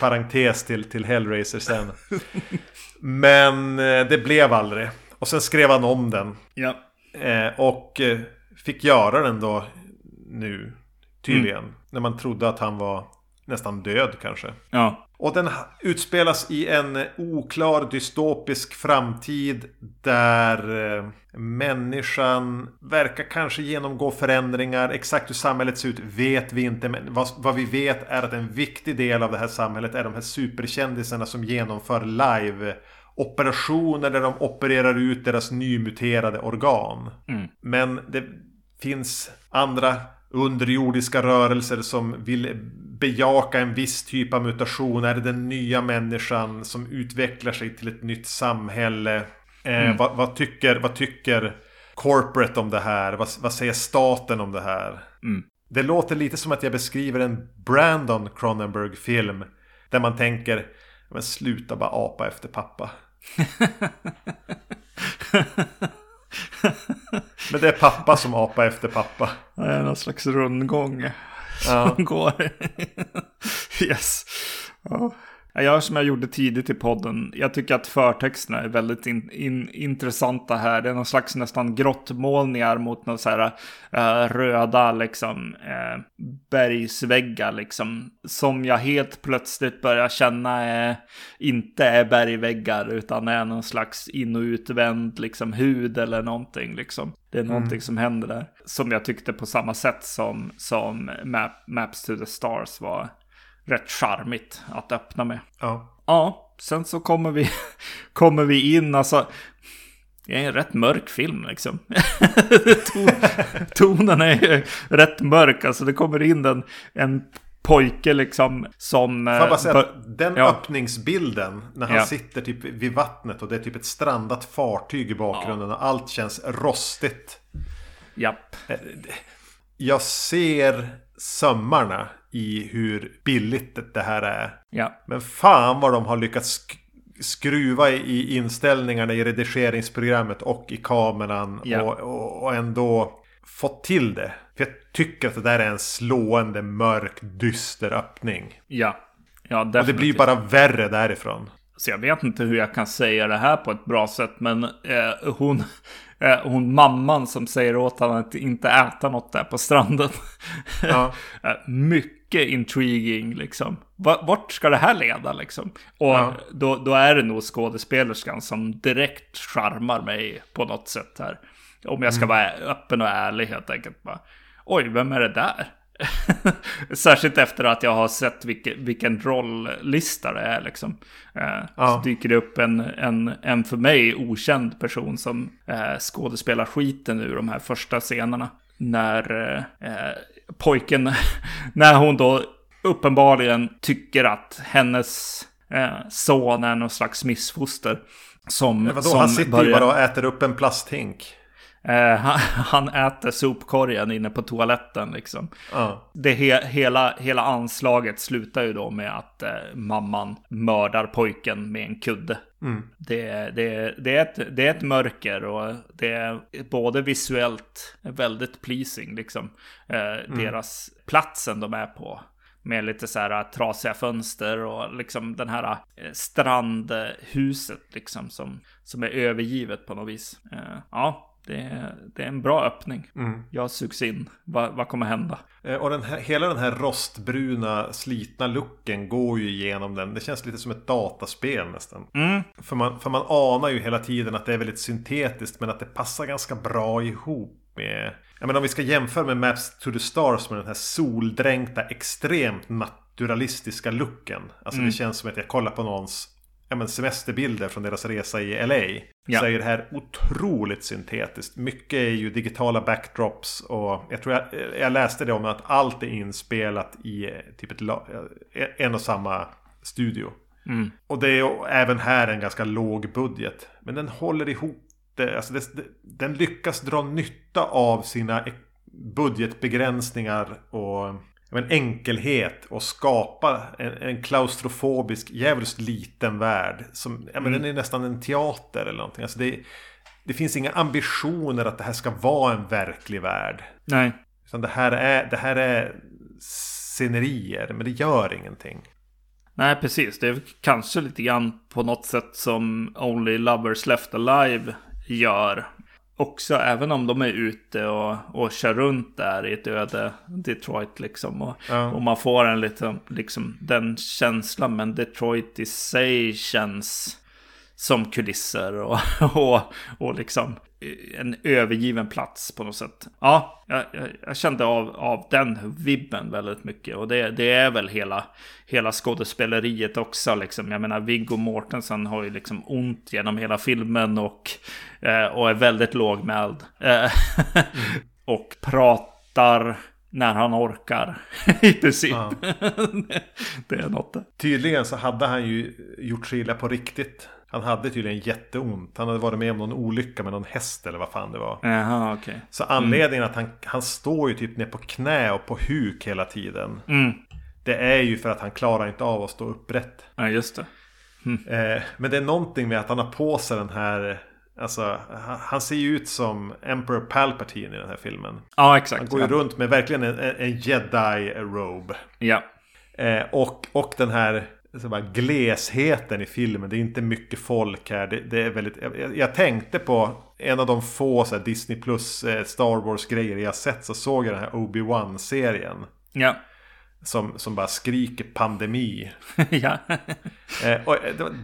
parentes till, till Hellraiser sen. Men eh, det blev aldrig. Och sen skrev han om den. Ja. Eh, och eh, fick göra den då nu. Tydligen. När man trodde att han var nästan död kanske. Ja. Och den utspelas i en oklar dystopisk framtid där eh, människan verkar kanske genomgå förändringar. Exakt hur samhället ser ut vet vi inte. Men vad, vad vi vet är att en viktig del av det här samhället är de här superkändisarna som genomför live operationer där de opererar ut deras nymuterade organ. Mm. Men det finns andra underjordiska rörelser som vill bejaka en viss typ av mutation. Är det den nya människan som utvecklar sig till ett nytt samhälle? Eh, vad, vad, tycker, vad tycker corporate om det här? Vad, vad säger staten om det här? Mm. Det låter lite som att jag beskriver en Brandon Cronenberg-film. Där man tänker, men sluta bara apa efter pappa. [LAUGHS] Men det är pappa som apar efter pappa. Det är någon slags rundgång. Som [LAUGHS] går. [LAUGHS] yes. Ja. Jag gör som jag gjorde tidigt i podden. Jag tycker att förtexterna är väldigt in, in, intressanta här. Det är någon slags nästan grottmålningar mot några så här eh, röda liksom eh, bergsväggar liksom. Som jag helt plötsligt börjar känna är, inte är bergväggar utan är någon slags in och utvänd liksom hud eller någonting liksom. Det är någonting som händer där. Som jag tyckte på samma sätt som, som Map, Maps to the Stars var rätt charmigt att öppna med. Ja. Ja, sen så kommer vi, [LAUGHS] kommer vi in, alltså. Det är en rätt mörk film liksom. [LAUGHS] Ton, tonen är ju rätt mörk, alltså det kommer in en, en pojke liksom som... Får jag bara säga eh, att den ja. öppningsbilden när han Ja. sitter typ vid vattnet och det är typ ett strandat fartyg i bakgrunden och allt känns rostigt. Japp. Jag ser sömmarna i hur billigt det här är. Ja. Men fan vad de har lyckats sk- skruva i inställningarna i redigeringsprogrammet och i kameran. Ja. Och, och, ändå fått till det. För jag tycker att det där är en slående, mörk, dyster öppning. Ja. Ja, Och det blir bara värre därifrån. Så jag vet inte hur jag kan säga det här på ett bra sätt. Men eh, hon, eh, hon mamman som säger åt honom att inte äta något där på stranden. Ja. [LAUGHS] Eh, Mycket intriguing liksom. Va- Vart ska det här leda liksom? Och Ja. då, då är det nog skådespelerskan som direkt charmar mig på något sätt här. Om jag ska vara öppen och ärlig helt enkelt. Bara, Oj, vem är det där? [LAUGHS] Särskilt efter att jag har sett vilken, vilken rolllista det är liksom. Eh, Ja. Så dyker det upp en, en, en för mig okänd person som eh, skådespelar skiten ur de här första scenerna. När eh, pojken, [LAUGHS] när hon då uppenbarligen tycker att hennes eh, son är någon slags missfoster. Som, Men vadå, som han sitter ju börjar- bara och äter upp en plasthink. Eh, han, [LAUGHS] han, äter sopkorgen inne på toaletten liksom. Uh. Det he, hela, hela anslaget slutar ju då med att eh, mamman mördar pojken med en kudde. Mm. Det, det, det, är ett, det är ett mörker och det är både visuellt väldigt pleasing liksom. Eh, mm. Deras platsen de är på. Med lite så här trasiga fönster och liksom den här eh, strandhuset liksom som, som är övergivet på något vis. Eh, ja, det är, det är en bra öppning. Mm. Jag sugs in. Va, vad kommer hända? Eh, och den här, hela den här rostbruna slitna looken går ju igenom den. Det känns lite som ett dataspel nästan. Mm. För, man, för man anar ju hela tiden att det är väldigt syntetiskt men att det passar ganska bra ihop med... Jag menar om vi ska jämföra med Maps to the Stars med den här soldränkta extremt naturalistiska looken. Alltså mm. det känns som att jag kollar på någons ja, men semesterbilder från deras resa i LA. Ja. Så är det här otroligt syntetiskt. Mycket är ju digitala backdrops och jag tror jag, jag läste det om att allt är inspelat i eh, typ ett, eh, en och samma studio. Mm. Och det är även här en ganska låg budget. Men den håller ihop det. Alltså det, den lyckas dra nytta av sina budgetbegränsningar och en enkelhet och skapa en, en klaustrofobisk, jävligt liten värld. Som, ja, men mm. Den är nästan en teater eller någonting. Alltså det, det finns inga ambitioner att det här ska vara en verklig värld. Nej. Utan det här är, det här är scenerier, men det gör ingenting. Nej, precis. Det är kanske lite grann på något sätt som Only Lovers Left Alive gör också, även om de är ute och, och kör runt där i ett öde Detroit liksom. Och, ja. och man får en lite, liksom den känslan, men Detroit i sig känns som kulisser och, [LAUGHS] och, och liksom en övergiven plats på något sätt. Ja, jag, jag, kände av, av den vibben väldigt mycket. Och det, det är väl hela, hela skådespeleriet också. Liksom. Jag menar, Viggo Mortensen har ju liksom ont genom hela filmen och, eh, och är väldigt lågmäld. Eh, mm. [LAUGHS] och pratar när han orkar. [LAUGHS] I princip. Ja. det är något. Tydligen så hade han ju gjort sig illa på riktigt. Han hade tydligen jätteont. Han hade varit med om någon olycka med någon häst eller vad fan det var. Jaha, okay. Så anledningen mm. att han, han står ju typ ner på knä och på huk hela tiden. Mm. Det är ju för att han klarar inte av att stå upprätt. Ja, just det. Mm. Eh, men det är någonting med att han har på sig den här... Alltså, han ser ju ut som Emperor Palpatine i den här filmen. Ja, exakt. Han går ju ja. runt med verkligen en, en jedi-robe. Ja. Eh, och, och den här så bara, glesheten i filmen. Det är inte mycket folk här. Det, det är väldigt, jag, jag, tänkte på en av de få så här, Disney Plus eh, Star Wars-grejer jag sett. Så såg jag den här Obi-Wan-serien. Ja. Som, som bara skriker pandemi. [LAUGHS] ja. eh, och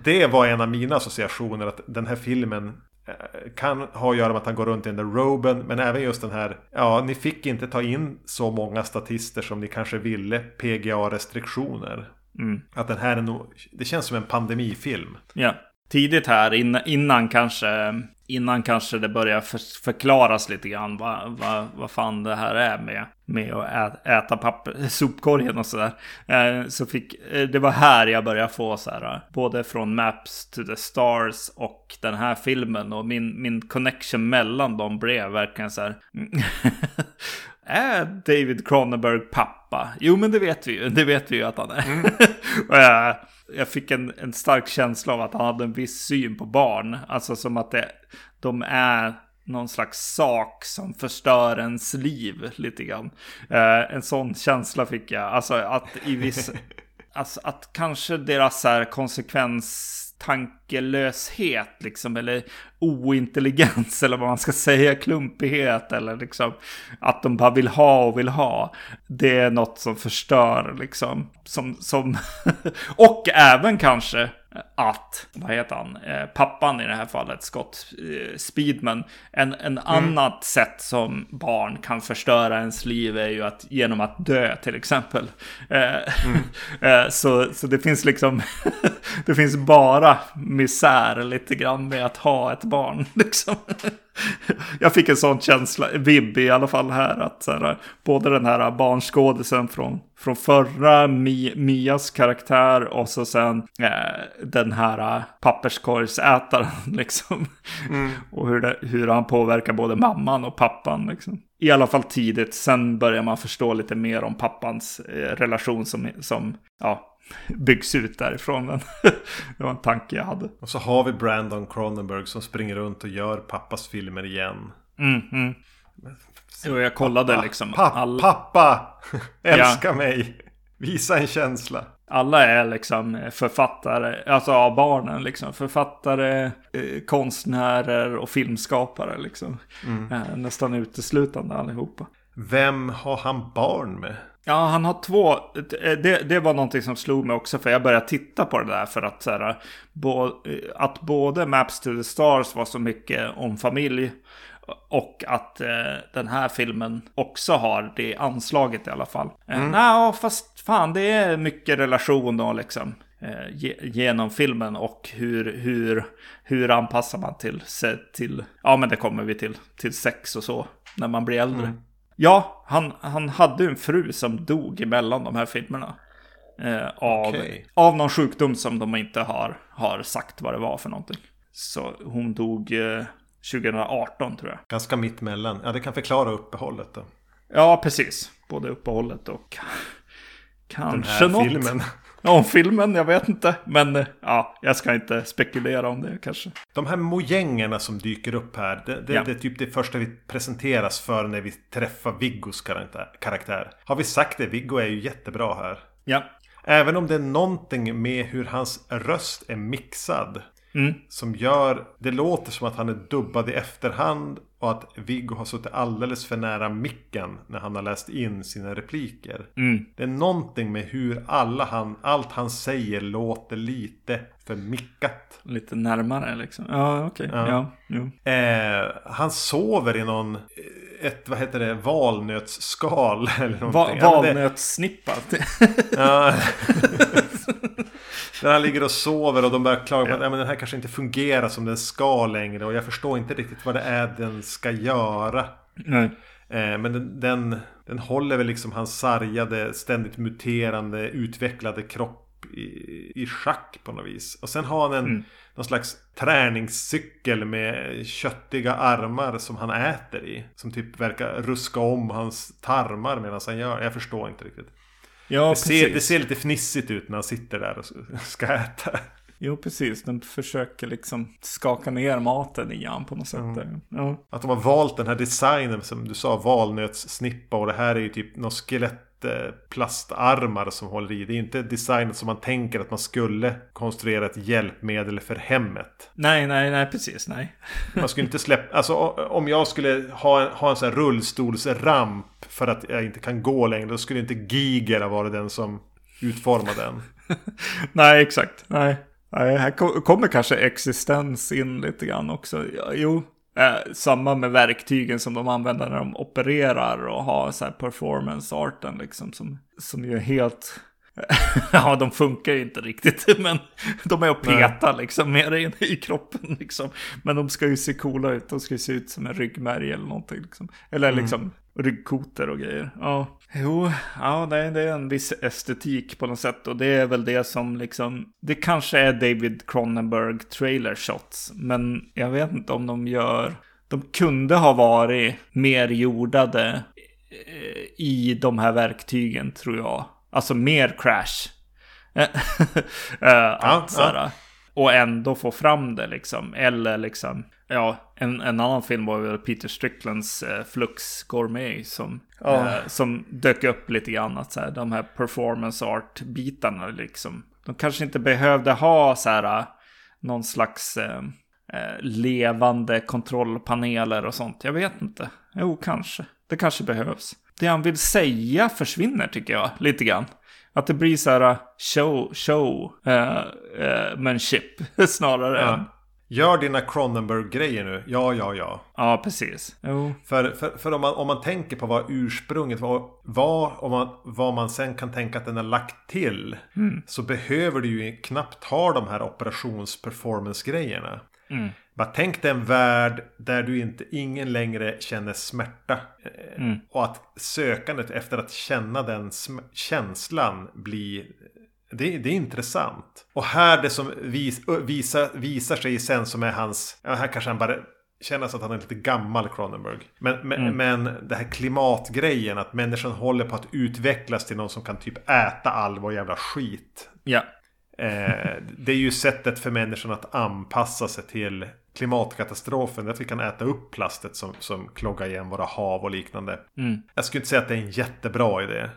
det var en av mina associationer. Att den här filmen eh, kan ha att göra med att han går runt i den där roben. Men även just den här. Ja, ni fick inte ta in så många statister som ni kanske ville. PGA-restriktioner. Mm. Att den här är nog, det känns som en pandemifilm. Ja. Tidigt här innan, innan kanske innan kanske det börjar för, förklaras lite grann vad, vad, vad fan det här är med, med att äta, äta papper, [LAUGHS] sopkorgen och sådär. Eh, så fick, eh, det var här jag började få så här, eh, både från Maps to the Stars och den här filmen. Och min, min connection mellan dem blev verkligen så här. [LAUGHS] är David Cronenberg pappa? Jo, men det vet vi ju. Det vet vi ju att han är. Mm. [LAUGHS] jag, jag fick en, en stark känsla av att han hade en viss syn på barn. Alltså som att det, de är någon slags sak som förstör ens liv lite grann. Eh, en sån känsla fick jag. Alltså att i viss... [LAUGHS] alltså att kanske deras här konsekvens tankelöshet liksom, eller ointelligens [LAUGHS] eller vad man ska säga, klumpighet eller liksom att de bara vill ha och vill ha. Det är något som förstör liksom. Som, som [LAUGHS] och även kanske att, vad heter han, eh, pappan i det här fallet, Scott eh, Speedman, en, en mm. annat sätt som barn kan förstöra ens liv är ju att genom att dö till exempel. Eh, mm. [LAUGHS] Så, så det finns liksom, [LAUGHS] det finns bara misär lite grann med att ha ett barn [LAUGHS] liksom. [LAUGHS] jag fick en sån känsla, vibb i alla fall här. Att så här, både den här barnskådisen från, från förra Mi, Mias karaktär och så sen eh, den här papperskorgsätaren. [LAUGHS] Liksom. Mm. och hur, det, hur han påverkar både mamman och pappan. Liksom. I alla fall tidigt. Sen börjar man förstå lite mer om pappans eh, relation som, som ja, byggs ut därifrån. Men [LAUGHS] det var en tanke jag hade. Och så har vi Brandon Cronenberg som springer runt och gör pappas filmer igen. Mm, mm. Jo, jag kollade pappa, liksom. Pappa! All... Pappa! [LAUGHS] Älska ja. mig! Visa en känsla. Alla är liksom författare, alltså av barnen liksom. Författare, eh, konstnärer och filmskapare liksom. Mm. Eh, nästan uteslutande allihopa. Vem har han barn med? Ja, han har två. Det, det var någonting som slog mig också. För jag började titta på det där. För att, så här, bo, att både Maps to the Stars var så mycket om familj. Och att eh, den här filmen också har det anslaget i alla fall. Eh, mm. Nej, fast fan det är mycket relation då liksom. Eh, genom filmen och hur, hur, hur anpassar man till, till, ja men det kommer vi till, till sex och så när man blir äldre. Mm. Ja, han, han hade en fru som dog emellan de här filmerna. Eh, av, okay. av någon sjukdom som de inte har, har sagt vad det var för någonting. Så hon dog eh, 2018 tror jag. Ganska mitt mellan. Ja, det kan förklara uppehållet då. Ja, precis. Både uppehållet och [LAUGHS] kanske Den här något. filmen. Om filmen, jag vet inte. Men eh, ja, jag ska inte spekulera om det kanske. De här mojängerna som dyker upp här. Det, det, ja. det är typ det första vi presenteras för när vi träffar Viggos karaktär. Har vi sagt det? Viggo är ju jättebra här. Ja. Även om det är någonting med hur hans röst är mixad. Mm. Som gör, det låter som att han är dubbad i efterhand och att Viggo har suttit alldeles för nära micken när han har läst in sina repliker. Mm. Det är någonting med hur alla han, allt han säger låter lite för mickat. Lite närmare liksom. Ja, okej. Okay. Ja. ja eh, han sover i någon, ett, vad heter det, valnötsskal [LAUGHS] eller någonting. Va valnötssnippa. ja. [LAUGHS] [LAUGHS] När han ligger och sover och de börjar klaga på att ja. men den här kanske inte fungerar som den ska längre. Och jag förstår inte riktigt vad det är den ska göra. Nej. Eh, men den, den, den håller väl liksom hans sargade, ständigt muterande, utvecklade kropp i, i schack på något vis. Och sen har han en, mm. Någon slags träningscykel med köttiga armar som han äter i. Som typ verkar ruska om hans tarmar medan han gör Jag förstår inte riktigt. Ja, det, ser, det ser lite fnissigt ut när han sitter där och [LAUGHS] ska äta. Jo, precis. Den försöker liksom skaka ner maten i han på något sätt. Mm. Ja. Att de har valt den här designen som du sa, valnötssnippa och det här är ju typ något skelett plastarmar som håller i. Det är inte designet som man tänker att man skulle konstruera ett hjälpmedel för hemmet. Nej, nej, nej, precis, nej. [LAUGHS] man skulle inte släppa, alltså om jag skulle ha en, ha en sån här rullstolsramp för att jag inte kan gå längre, då skulle inte Giger ha varit den som utformade den. [LAUGHS] nej, exakt, nej. Nej, här kommer kanske existens in lite grann också. Jo, Eh, samma med verktygen som de använder när de opererar och har så här performance-arten liksom som, som ju är helt... [LAUGHS] ja, de funkar ju inte riktigt, [LAUGHS] men de är att peta liksom mer in i kroppen liksom. Men de ska ju se coola ut, de ska ju se ut som en ryggmärg eller någonting liksom. Eller mm. liksom ryggkotor och grejer. Ja, jo, ja, det, det är en viss estetik på något sätt. Och det är väl det som liksom, det kanske är David Cronenberg trailer shots. Men jag vet inte om de gör, de kunde ha varit mer jordade eh, i de här verktygen tror jag. Alltså mer crash. [LAUGHS] uh, att, ja, ja. Och ändå få fram det liksom. Eller liksom Ja, en, en annan film var väl Peter Stricklands eh, Flux Gourmet som, oh. eh, som dök upp lite grann. Att så här, de här performance art-bitarna liksom. De kanske inte behövde ha så här någon slags eh, eh, levande kontrollpaneler och sånt. Jag vet inte. Jo, kanske. Det kanske behövs. Det han vill säga försvinner tycker jag lite grann. Att det blir så här show, show, uh, uh, manship [LAUGHS] snarare ja. än Gör dina Cronenberg-grejer nu. Ja, ja, ja. Ja, precis. Jo. För, för, för om, man, om man tänker på vad ursprunget var, var och man, vad man sen kan tänka att den har lagt till. Mm. Så behöver du ju knappt ha de här operations-performance-grejerna. Mm. Bara tänk dig en värld där du inte, ingen längre känner smärta. Eh, mm. Och att sökandet efter att känna den känslan blir det, det, är intressant. Och här det som vis, visa, visar sig sen som är hans... Ja, här kanske han bara känner att han är lite gammal Cronenberg. Men, men, mm. men det här klimatgrejen, att människan håller på att utvecklas till någon som kan typ äta all vår jävla skit. Ja. Eh, det är ju sättet för människan att anpassa sig till klimatkatastrofen. Att vi kan äta upp plastet som, som kloggar igen våra hav och liknande. Mm. Jag skulle inte säga att det är en jättebra idé.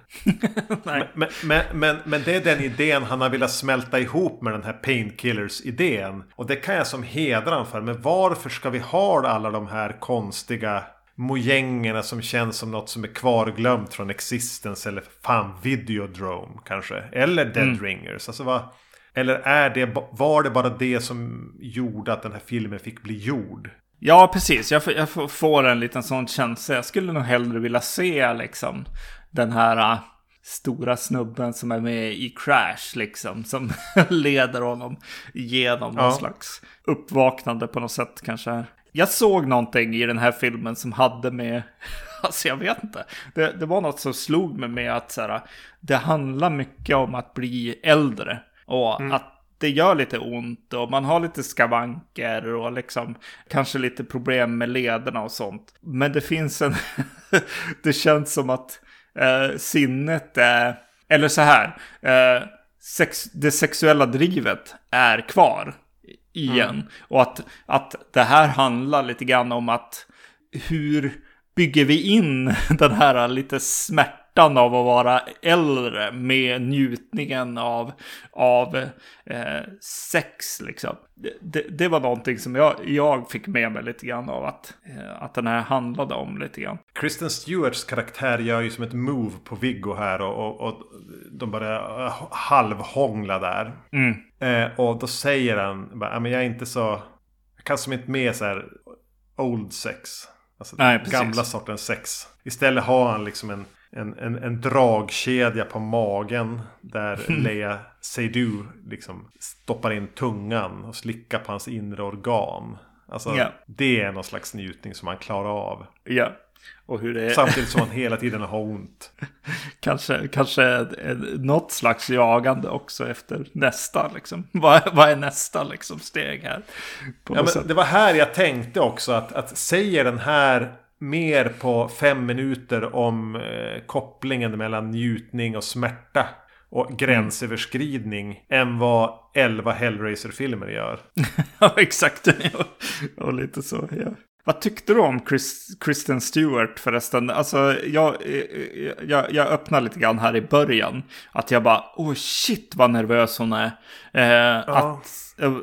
[LAUGHS] men, men, men, men, det är den idén han har velat smälta ihop med den här painkillers-idén. Och det kan jag som hedra för. Men varför ska vi ha alla de här konstiga mojängerna som känns som något som är kvarglömt från Existence eller fan Videodrome kanske. Eller Dead mm. Ringers. Alltså vad, eller är det, var det bara det som gjorde att den här filmen fick bli gjord? Ja, precis. Jag, jag får en liten sån känsla. Jag skulle nog hellre vilja se liksom den här uh, stora snubben som är med i Crash liksom. Som [LAUGHS] leder honom genom ja. någon slags uppvaknande på något sätt kanske. Jag såg någonting i den här filmen som hade med, [LAUGHS] alltså jag vet inte. Det, det var något som slog mig med att så här, det handlar mycket om att bli äldre. Och mm. att det gör lite ont och man har lite skavanker och liksom kanske lite problem med lederna och sånt. Men det finns en... [LAUGHS] det känns som att eh, sinnet är... Eller så här. Eh, sex, det sexuella drivet är kvar igen. Mm. Och att, att det här handlar lite grann om att hur bygger vi in [LAUGHS] den här lite smärta smärtan av att vara äldre med njutningen av, av eh, sex. Liksom. Det, det, var någonting som jag, jag fick med mig lite grann av att, eh, att den här handlade om lite grann. Kristen Stewarts karaktär gör ju som ett move på Viggo här och, och, och de bara uh, halvhångla där. Mm. Eh, och då säger han, bara, jag är inte så, jag kan som inte med så här old sex. Alltså Nej, gamla sortens sex. Istället har han liksom en en, en, en dragkedja på magen. Där [LAUGHS] Leia Seydoux liksom stoppar in tungan och slickar på hans inre organ. Alltså ja. det är någon slags njutning som man klarar av. Ja. Och hur det är... Samtidigt som man hela tiden har ont. [LAUGHS] kanske kanske något slags jagande också efter nästa. Liksom. [LAUGHS] Vad, vad är nästa liksom, steg här? ja, men det var här jag tänkte också att, att säger den här mer på fem minuter om eh, kopplingen mellan njutning och smärta. Och gränsöverskridning mm. än vad elva Hellraiser-filmer gör. [LAUGHS] ja, exakt. [LAUGHS] och lite så, ja. Vad tyckte du om Chris, Kristen Stewart förresten? Alltså, jag, jag, jag öppnade lite grann här i början. Att jag bara, åh oh, shit vad nervös hon är. Eh, ja. Att, eh,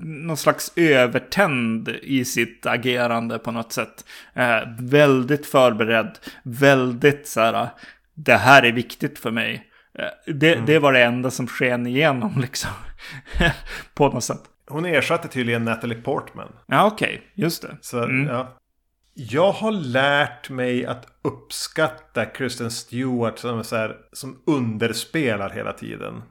någon slags övertänd i sitt agerande på något sätt. Eh, väldigt förberedd, väldigt så här, det här är viktigt för mig. Eh, det, mm. det var det enda som sken igenom [LAUGHS] liksom. på något sätt. Hon ersatte tydligen Natalie Portman. Ja, okej. Okay. Just det. Så, mm. ja. Jag har lärt mig att uppskatta Kristen Stewart som, så här, som underspelar hela tiden.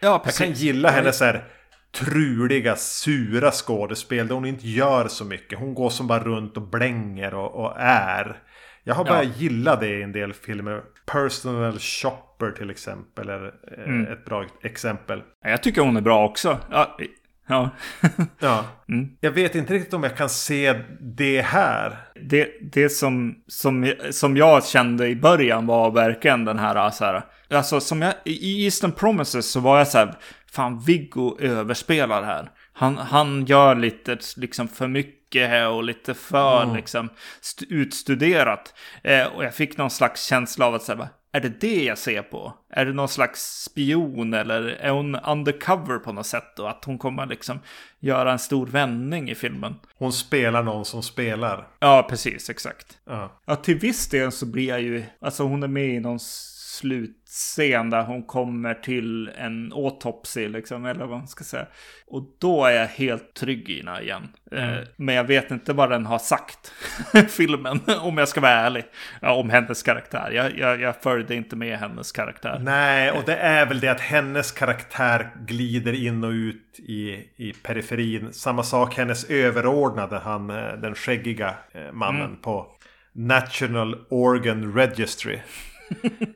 Ja, precis. Jag kan gilla hennes så här, truliga, sura skådespel där hon inte gör så mycket. Hon går som bara runt och blänger och, och är. Jag har börjat ja. gilla det i en del filmer. Personal Shopper till exempel är eh, mm. ett bra exempel. Jag tycker hon är bra också. Ja, [LAUGHS] Ja. Mm. Jag vet inte riktigt om jag kan se det här. Det, det som, som, som jag kände i början var verkligen den här, så här. Alltså som jag, i Eastern Promises så var jag så här. Fan, Viggo överspelar här. Han, han gör lite liksom för mycket och lite för mm. liksom utstuderat. Eh, och jag fick någon slags känsla av att säga är det det jag ser på? Är det någon slags spion eller är hon undercover på något sätt? Och att hon kommer liksom göra en stor vändning i filmen. Hon spelar någon som spelar. Ja, precis, exakt. Ja, ja till viss del så blir jag ju, alltså hon är med i någon slutscen där hon kommer till en autopsy, liksom, eller vad man ska säga. Och då är jag helt trygg i henne igen. Eh, mm. Men jag vet inte vad den har sagt, [LAUGHS] filmen, om jag ska vara ärlig. Ja, om hennes karaktär. Jag, jag, jag följde inte med hennes karaktär. Nej, och det är väl det att hennes karaktär glider in och ut i, i periferin. Samma sak hennes överordnade, han, eh, den skäggiga eh, mannen mm. på National Organ Registry.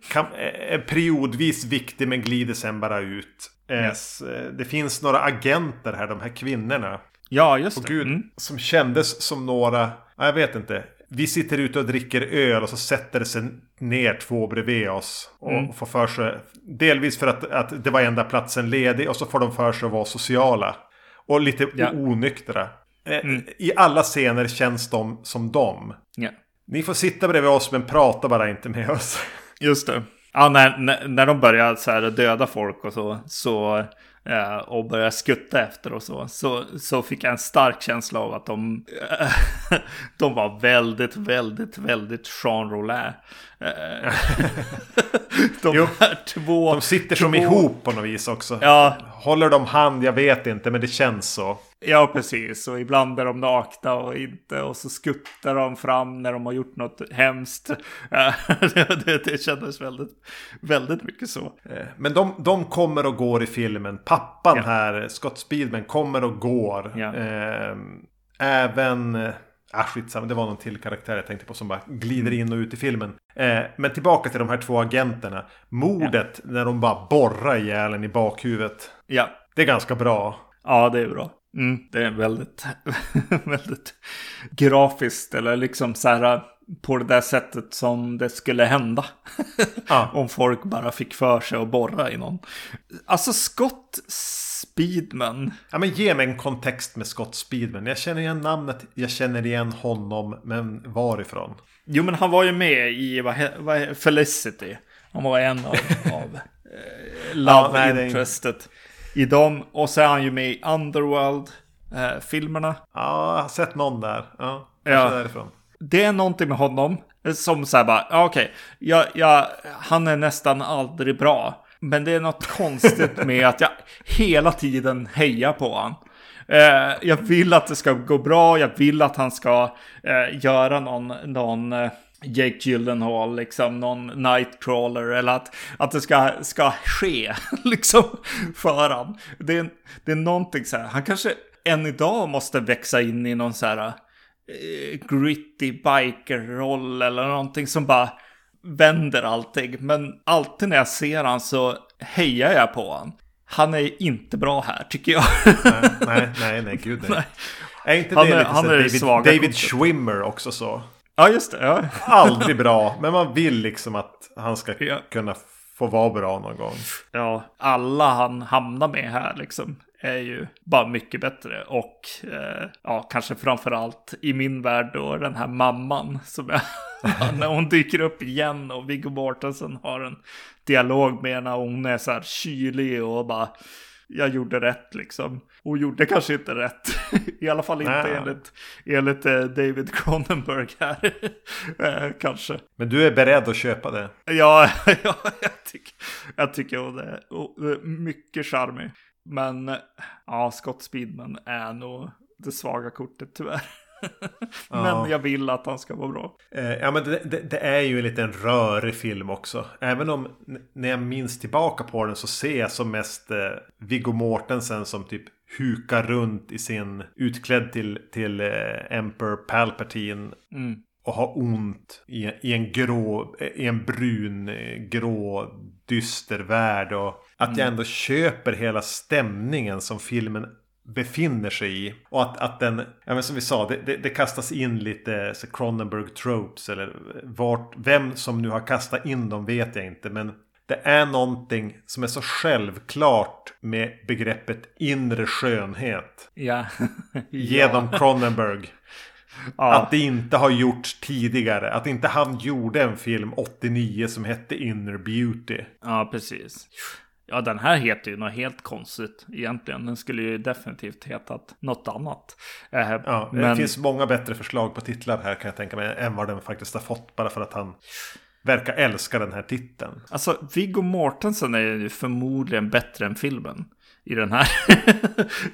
Kan, är periodvis viktig men glider sen bara ut. Yes. Det finns några agenter här, de här kvinnorna. Ja, just det. Gud, mm. Som kändes som några, jag vet inte. Vi sitter ute och dricker öl och så sätter det sig ner två bredvid oss. Och mm. får för sig, delvis för att, att det var enda platsen ledig och så får de för sig att vara sociala. Och lite ja. onyktra. Mm. I alla scener känns de som dem. Ja. Ni får sitta bredvid oss men prata bara inte med oss. Just det. Ja, när, när, när de börjar så här döda folk och så, så eh, och börjar skutta efter och så, så, så fick jag en stark känsla av att de, [LAUGHS] de var väldigt, väldigt, väldigt Jean Roulin. Eh, [LAUGHS] de jo, två... De sitter två... som ihop på något vis också. Ja. Håller de hand? Jag vet inte, men det känns så. Ja, precis. Och ibland är de nakna och inte. Och så skuttar de fram när de har gjort något hemskt. [LAUGHS] det, det kändes väldigt, väldigt mycket så. Eh, men de, de kommer och går i filmen. Pappan ja. här, Scott Speedman, kommer och går. Ja. Eh, även... Ah, skitsamma, det var någon till karaktär jag tänkte på som bara glider in och ut i filmen. Eh, men tillbaka till de här två agenterna. Mordet ja. när de bara borrar ihjäl i bakhuvudet. Ja. Det är ganska bra. Ja, det är bra. Mm, det är väldigt, [LAUGHS] väldigt grafiskt eller liksom så här på det där sättet som det skulle hända. [LAUGHS] Ja. Om folk bara fick för sig att borra i någon. Alltså Scott Speedman. Ja men ge mig en kontext med Scott Speedman. Jag känner igen namnet, jag känner igen honom, men varifrån? Jo men han var ju med i vad, vad, Felicity. Han var en av, av [LAUGHS] eh, Love ja, nej, Interestet i dem. Och så är han ju med i Underworld-filmerna. Eh, ja, jag har sett någon där. Ja, ja. därifrån. Det är någonting med honom som säger bara, ja, okej, okay, ja, ja, han är nästan aldrig bra. Men det är något konstigt [LAUGHS] med att jag hela tiden hejar på honom. Eh, jag vill att det ska gå bra, jag vill att han ska eh, göra någon, någon eh, Jake Gyllenhaal, liksom någon Nightcrawler eller att, att det ska, ska ske [LAUGHS] liksom för han. Det är, det är någonting så här, han kanske än idag måste växa in i någon så här eh, gritty biker-roll eller någonting som bara vänder allting. Men alltid när jag ser han så hejar jag på han. Han är inte bra här tycker jag. nej, nej, [LAUGHS] nej, nej gud nej. nej. Är inte det han är, lite han är David, David Schwimmer också så? Ja, just det. Ja. [LAUGHS] Aldrig bra, men man vill liksom att han ska ja. kunna få vara bra någon gång. Ja, alla han hamnar med här liksom är ju bara mycket bättre. Och eh, ja, kanske framförallt i min värld då den här mamman som jag, [LAUGHS] när hon dyker upp igen och Viggo Mortensen har en dialog med henne. Hon är så här kylig och bara jag gjorde rätt liksom. Och gjorde kanske inte rätt. [LAUGHS] I alla fall inte Nej. enligt, enligt eh, David Cronenberg här. [LAUGHS] eh, kanske. Men du är beredd att köpa det? Ja, [LAUGHS] ja jag, tycker, jag tycker hon är mycket charmig. Men ja, Scott Speedman är nog det svaga kortet tyvärr. men ja. jag vill att han ska vara bra. Eh, ja, men det, det, det, är ju en liten rörig film också. Även om när jag minns tillbaka på den så ser jag som mest eh, Viggo Mortensen som typ hukar runt i sin utklädd till, till eh, Emperor Palpatine. Mm. Och har ont i, i en grå, i en brun, eh, grå, dyster värld. Och att mm. jag ändå köper hela stämningen som filmen befinner sig i. Och att, att den, ja men som vi sa, det, det, det kastas in lite så Cronenberg tropes eller vart, vem som nu har kastat in dem vet jag inte. Men det är någonting som är så självklart med begreppet inre skönhet. Ja. [LAUGHS] genom Cronenberg. Ja. Att det inte har gjorts tidigare. Att inte han gjorde en film 89 som hette Inner Beauty. Ja, precis. Ja, den här heter ju något helt konstigt egentligen. Den skulle ju definitivt hetat något annat. Eh, ja, men... Det finns många bättre förslag på titlar här kan jag tänka mig. Än vad den faktiskt har fått. Bara för att han verkar älska den här titeln. Alltså, Viggo Mortensen är ju förmodligen bättre än filmen i den här. [LAUGHS]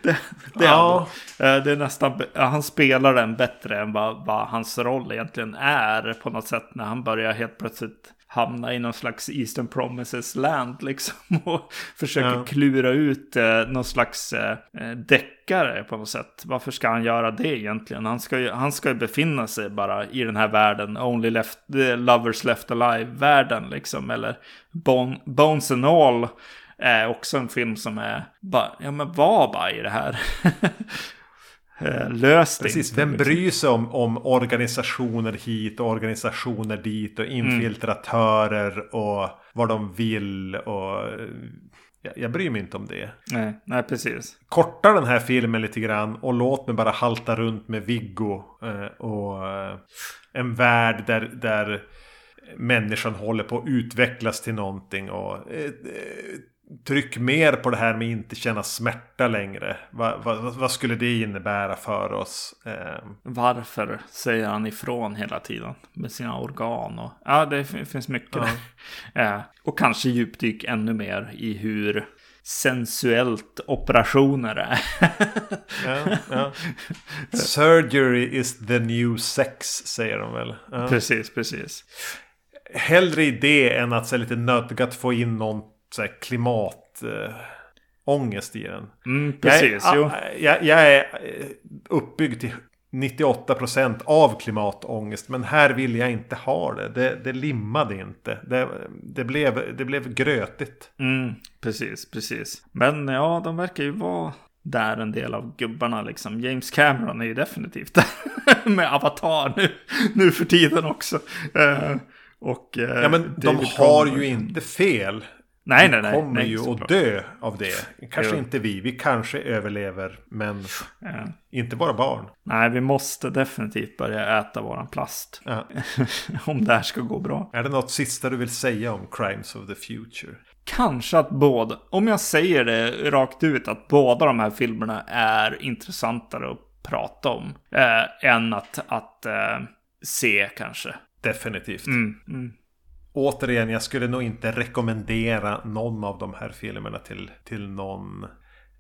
det, det, ja. är eh, det är nästan, han spelar den bättre än vad, vad hans roll egentligen är på något sätt när han börjar helt plötsligt hamna i någon slags Eastern Promises land liksom. [LAUGHS] Och försöker ja. klura ut eh, någon slags eh, eh, deckare på något sätt. Varför ska han göra det egentligen? Han ska ju, han ska ju befinna sig bara i den här världen. Only left, lovers left alive-världen liksom. Eller bon, Bones and All är också en film som är bara, ja men var bara i det här. [LAUGHS] Eh, löst Precis, vem bryr sig om, om organisationer hit och organisationer dit och mm. infiltratörer mm. och vad de vill och jag, jag bryr mig inte om det. Nej, nej, precis. Korta den här filmen lite grann och låt mig bara halta runt med Viggo eh, och eh, en värld där, där människan håller på att utvecklas till någonting och Tryck mer på det här med inte känna smärta längre. Va, va, vad skulle det innebära för oss? Eh. Varför säger han ifrån hela tiden med sina organ? Och, ja, det finns mycket ja. [LAUGHS] Eh, och kanske djupdyk ännu mer i hur sensuellt operationer är. ja, [LAUGHS] ja. Surgery is the new sex, säger de väl? Precis, precis. Hellre i det än att så lite nödgat få in någon så här, klimatångest äh, i den. Mm, precis, jag, är, jag, jag, är eh, uppbyggd till 98% av klimatångest. Men här vill jag inte ha det. Det, det limmade inte. Det, det, blev, det blev grötigt. Mm, precis, precis. Men ja, de verkar ju vara där en del av gubbarna liksom. James Cameron är ju definitivt där. [LAUGHS] med Avatar nu, nu för tiden också. Uh, och, uh, ja men de har ju inte fel. Nej, nej, nej. kommer nej, ju att dö av det. Kanske jo. inte vi. Vi kanske överlever. Men ja. inte våra barn. Nej, vi måste definitivt börja äta våran plast. Ja. [LAUGHS] om det här ska gå bra. Är det något sista du vill säga om Crimes of the Future? Kanske att båda, om jag säger det rakt ut, att båda de här filmerna är intressantare att prata om. Eh, än att, att eh, se kanske. Definitivt. Mm, mm återigen, jag skulle nog inte rekommendera någon av de här filmerna till, till någon.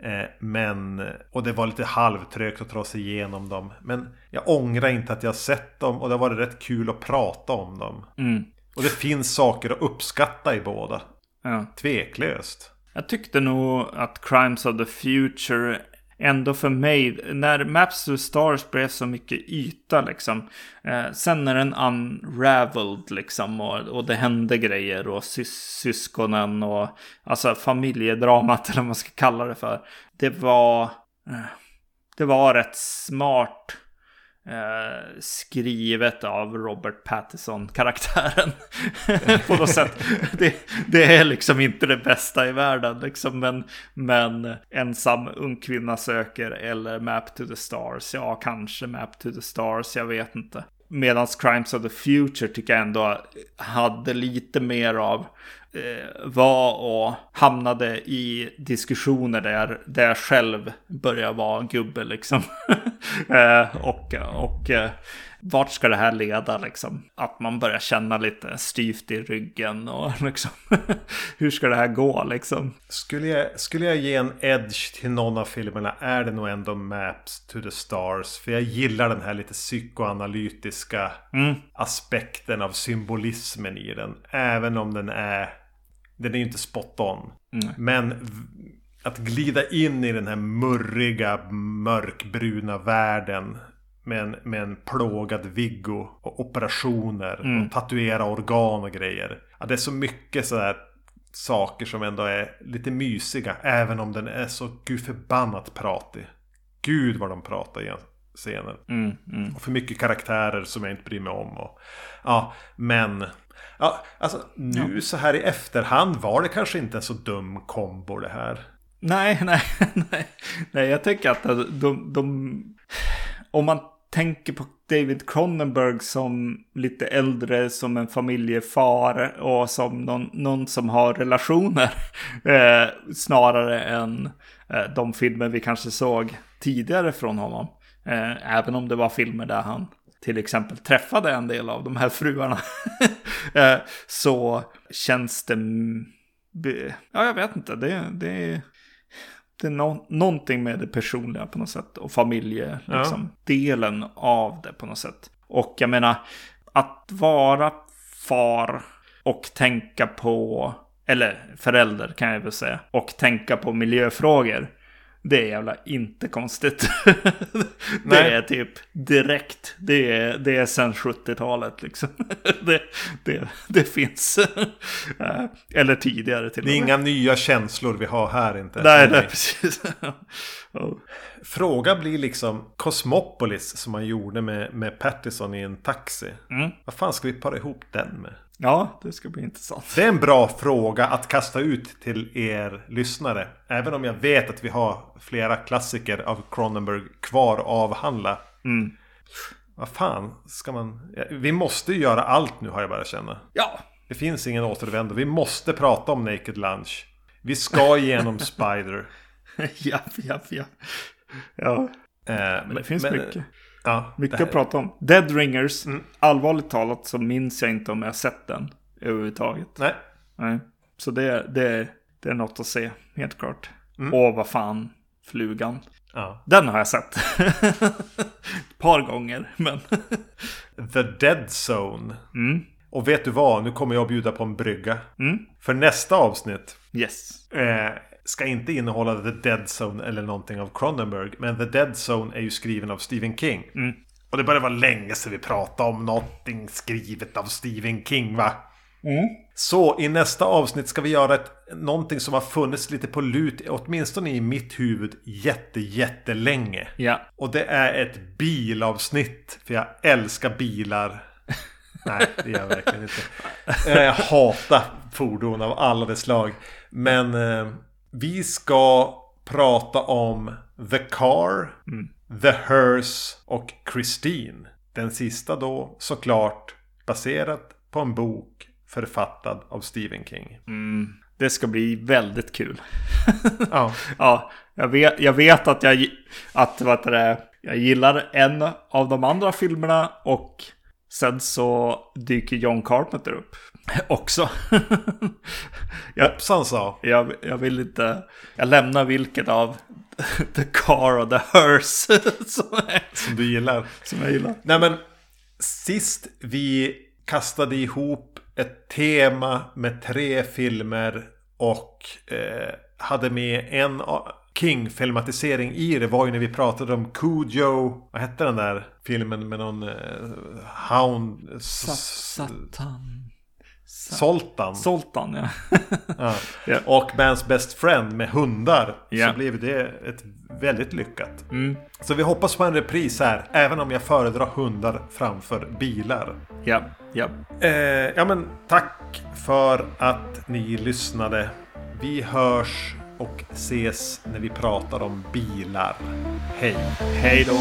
Eh, men, och det var lite halvtrögt att ta sig igenom dem. Men jag ångrar inte att jag sett dem och det har varit rätt kul att prata om dem. Mm. Och det finns saker att uppskatta i båda. Ja. Tveklöst. Jag tyckte nog att Crimes of the Future ändå för mig, när Maps to Stars blev så mycket yta liksom. Eh, sen när den unraveled liksom och, och det hände grejer och sys syskonen och alltså familjedramat [LAUGHS] eller vad man ska kalla det för. Det var, eh, det var rätt smart eh, skrivet av Robert Pattinson-karaktären. [LAUGHS] på något sätt. Det, det, är liksom inte det bästa i världen. Liksom, men, men ensam ung kvinna söker eller Map to the Stars. Ja, kanske Map to the Stars. Jag vet inte. Medan Crimes of the Future tycker jag ändå hade lite mer av eh, var och hamnade i diskussioner där, där jag själv började vara gubbe liksom. [LAUGHS] eh, och och eh, vart ska det här leda liksom? Att man börjar känna lite styvt i ryggen och [LAUGHS] liksom hur ska det här gå liksom? Skulle jag, skulle jag ge en edge till någon av filmerna är det nog ändå Maps to the Stars. För jag gillar den här lite psykoanalytiska mm. aspekten av symbolismen i den. Även om den är den är ju inte spot on. Mm. Men att glida in i den här murriga, mörkbruna världen med en, med en plågad Viggo och operationer mm. och tatuera organ och grejer. Ja, det är så mycket sådär saker som ändå är lite mysiga. Även om den är så gud förbannat pratig. Gud vad de pratar i scenen. Mm, mm. Och för mycket karaktärer som jag inte bryr mig om. Och, ja, men Ja, alltså nu ja. så här i efterhand var det kanske inte en så dum kombo det här. Nej, [LAUGHS] nej, nej. Nej, jag tänker att de, de... Om man tänker på David Cronenberg som lite äldre, som en familjefar och som någon, någon som har relationer. [LAUGHS] Eh, snarare än eh, de filmer vi kanske såg tidigare från honom. Eh, även om det var filmer där han till exempel träffade en del av de här fruarna. [LAUGHS] eh, så känns det... Ja, jag vet inte. Det, det, det är no någonting med det personliga på något sätt. Och familjedelen liksom, ja. av det på något sätt. Och jag menar, att vara far och tänka på, eller förälder kan jag väl säga, och tänka på miljöfrågor. Det är jävla inte konstigt. [LAUGHS] det är typ direkt. Det är, det är sen 70-talet liksom. [LAUGHS] det, det, det finns. [LAUGHS] Eh, eller tidigare till Det är inga nya känslor vi har här inte. Nej, nej precis. oh. Fråga blir liksom Cosmopolis som man gjorde med, med Pattison i en taxi. Mm. Vad fan ska vi para ihop den med? Ja, det ska bli intressant. Det är en bra fråga att kasta ut till er lyssnare. Även om jag vet att vi har flera klassiker av Cronenberg kvar att avhandla. Mm. Vad fan ska man... Vi måste ju göra allt nu har jag bara känna. Ja. Det finns ingen återvändo. Vi måste prata om Naked Lunch. Vi ska [LAUGHS] igenom Spider. ja, ja, ja. Ja. Eh, men det finns men, mycket. Ja, Mycket att prata om. Dead Ringers, mm. allvarligt talat så minns jag inte om jag sett den överhuvudtaget. Nej. Nej. Så det, det, det är något att se, helt klart. Mm. Och vad fan, flugan. Ja. Den har jag sett. [LAUGHS] Ett par gånger, men... [LAUGHS] The Dead Zone. Mm. Och vet du vad? Nu kommer jag bjuda på en brygga. Mm. För nästa avsnitt. Yes. Eh, ska inte innehålla The Dead Zone eller någonting av Cronenberg. Men The Dead Zone är ju skriven av Stephen King. Mm. Och det börjar vara länge sedan vi pratade om någonting skrivet av Stephen King va? Mm. Så i nästa avsnitt ska vi göra ett, någonting som har funnits lite på lut, åtminstone i mitt huvud, jätte, jättelänge. Ja. Och det är ett bilavsnitt. För jag älskar bilar. [LAUGHS] Nej, det gör jag verkligen inte. Jag hatar fordon av alla dess slag. Men eh, vi ska prata om The Car, mm. The Hearse och Christine. Den sista då såklart baserat på en bok författad av Stephen King. Mm. Det ska bli väldigt kul. [LAUGHS] ja. ja jag, vet, jag vet att jag, att, vad det, jag gillar en av de andra filmerna och sen så dyker John Carpenter upp. [LAUGHS] också. [LAUGHS] jag, Hoppsan sa. Jag, jag vill inte... Jag lämnar vilket av [LAUGHS] The Car och The Hearse som, som du gillar. Som jag gillar. Nej men sist vi kastade ihop ett tema med tre filmer och eh, hade med en King-filmatisering i det var ju när vi pratade om Cujo. Vad hette den där filmen med någon eh, Hound? Satan. Soltan. Soltan, ja. [LAUGHS] ja. ja. Och Man's Best Friend med hundar. Ja. Så blev det ett väldigt lyckat. Mm. Så vi hoppas på en repris här. Även om jag föredrar hundar framför bilar. Ja, ja. Eh, ja men tack för att ni lyssnade. Vi hörs och ses när vi pratar om bilar. Hej! Hej då!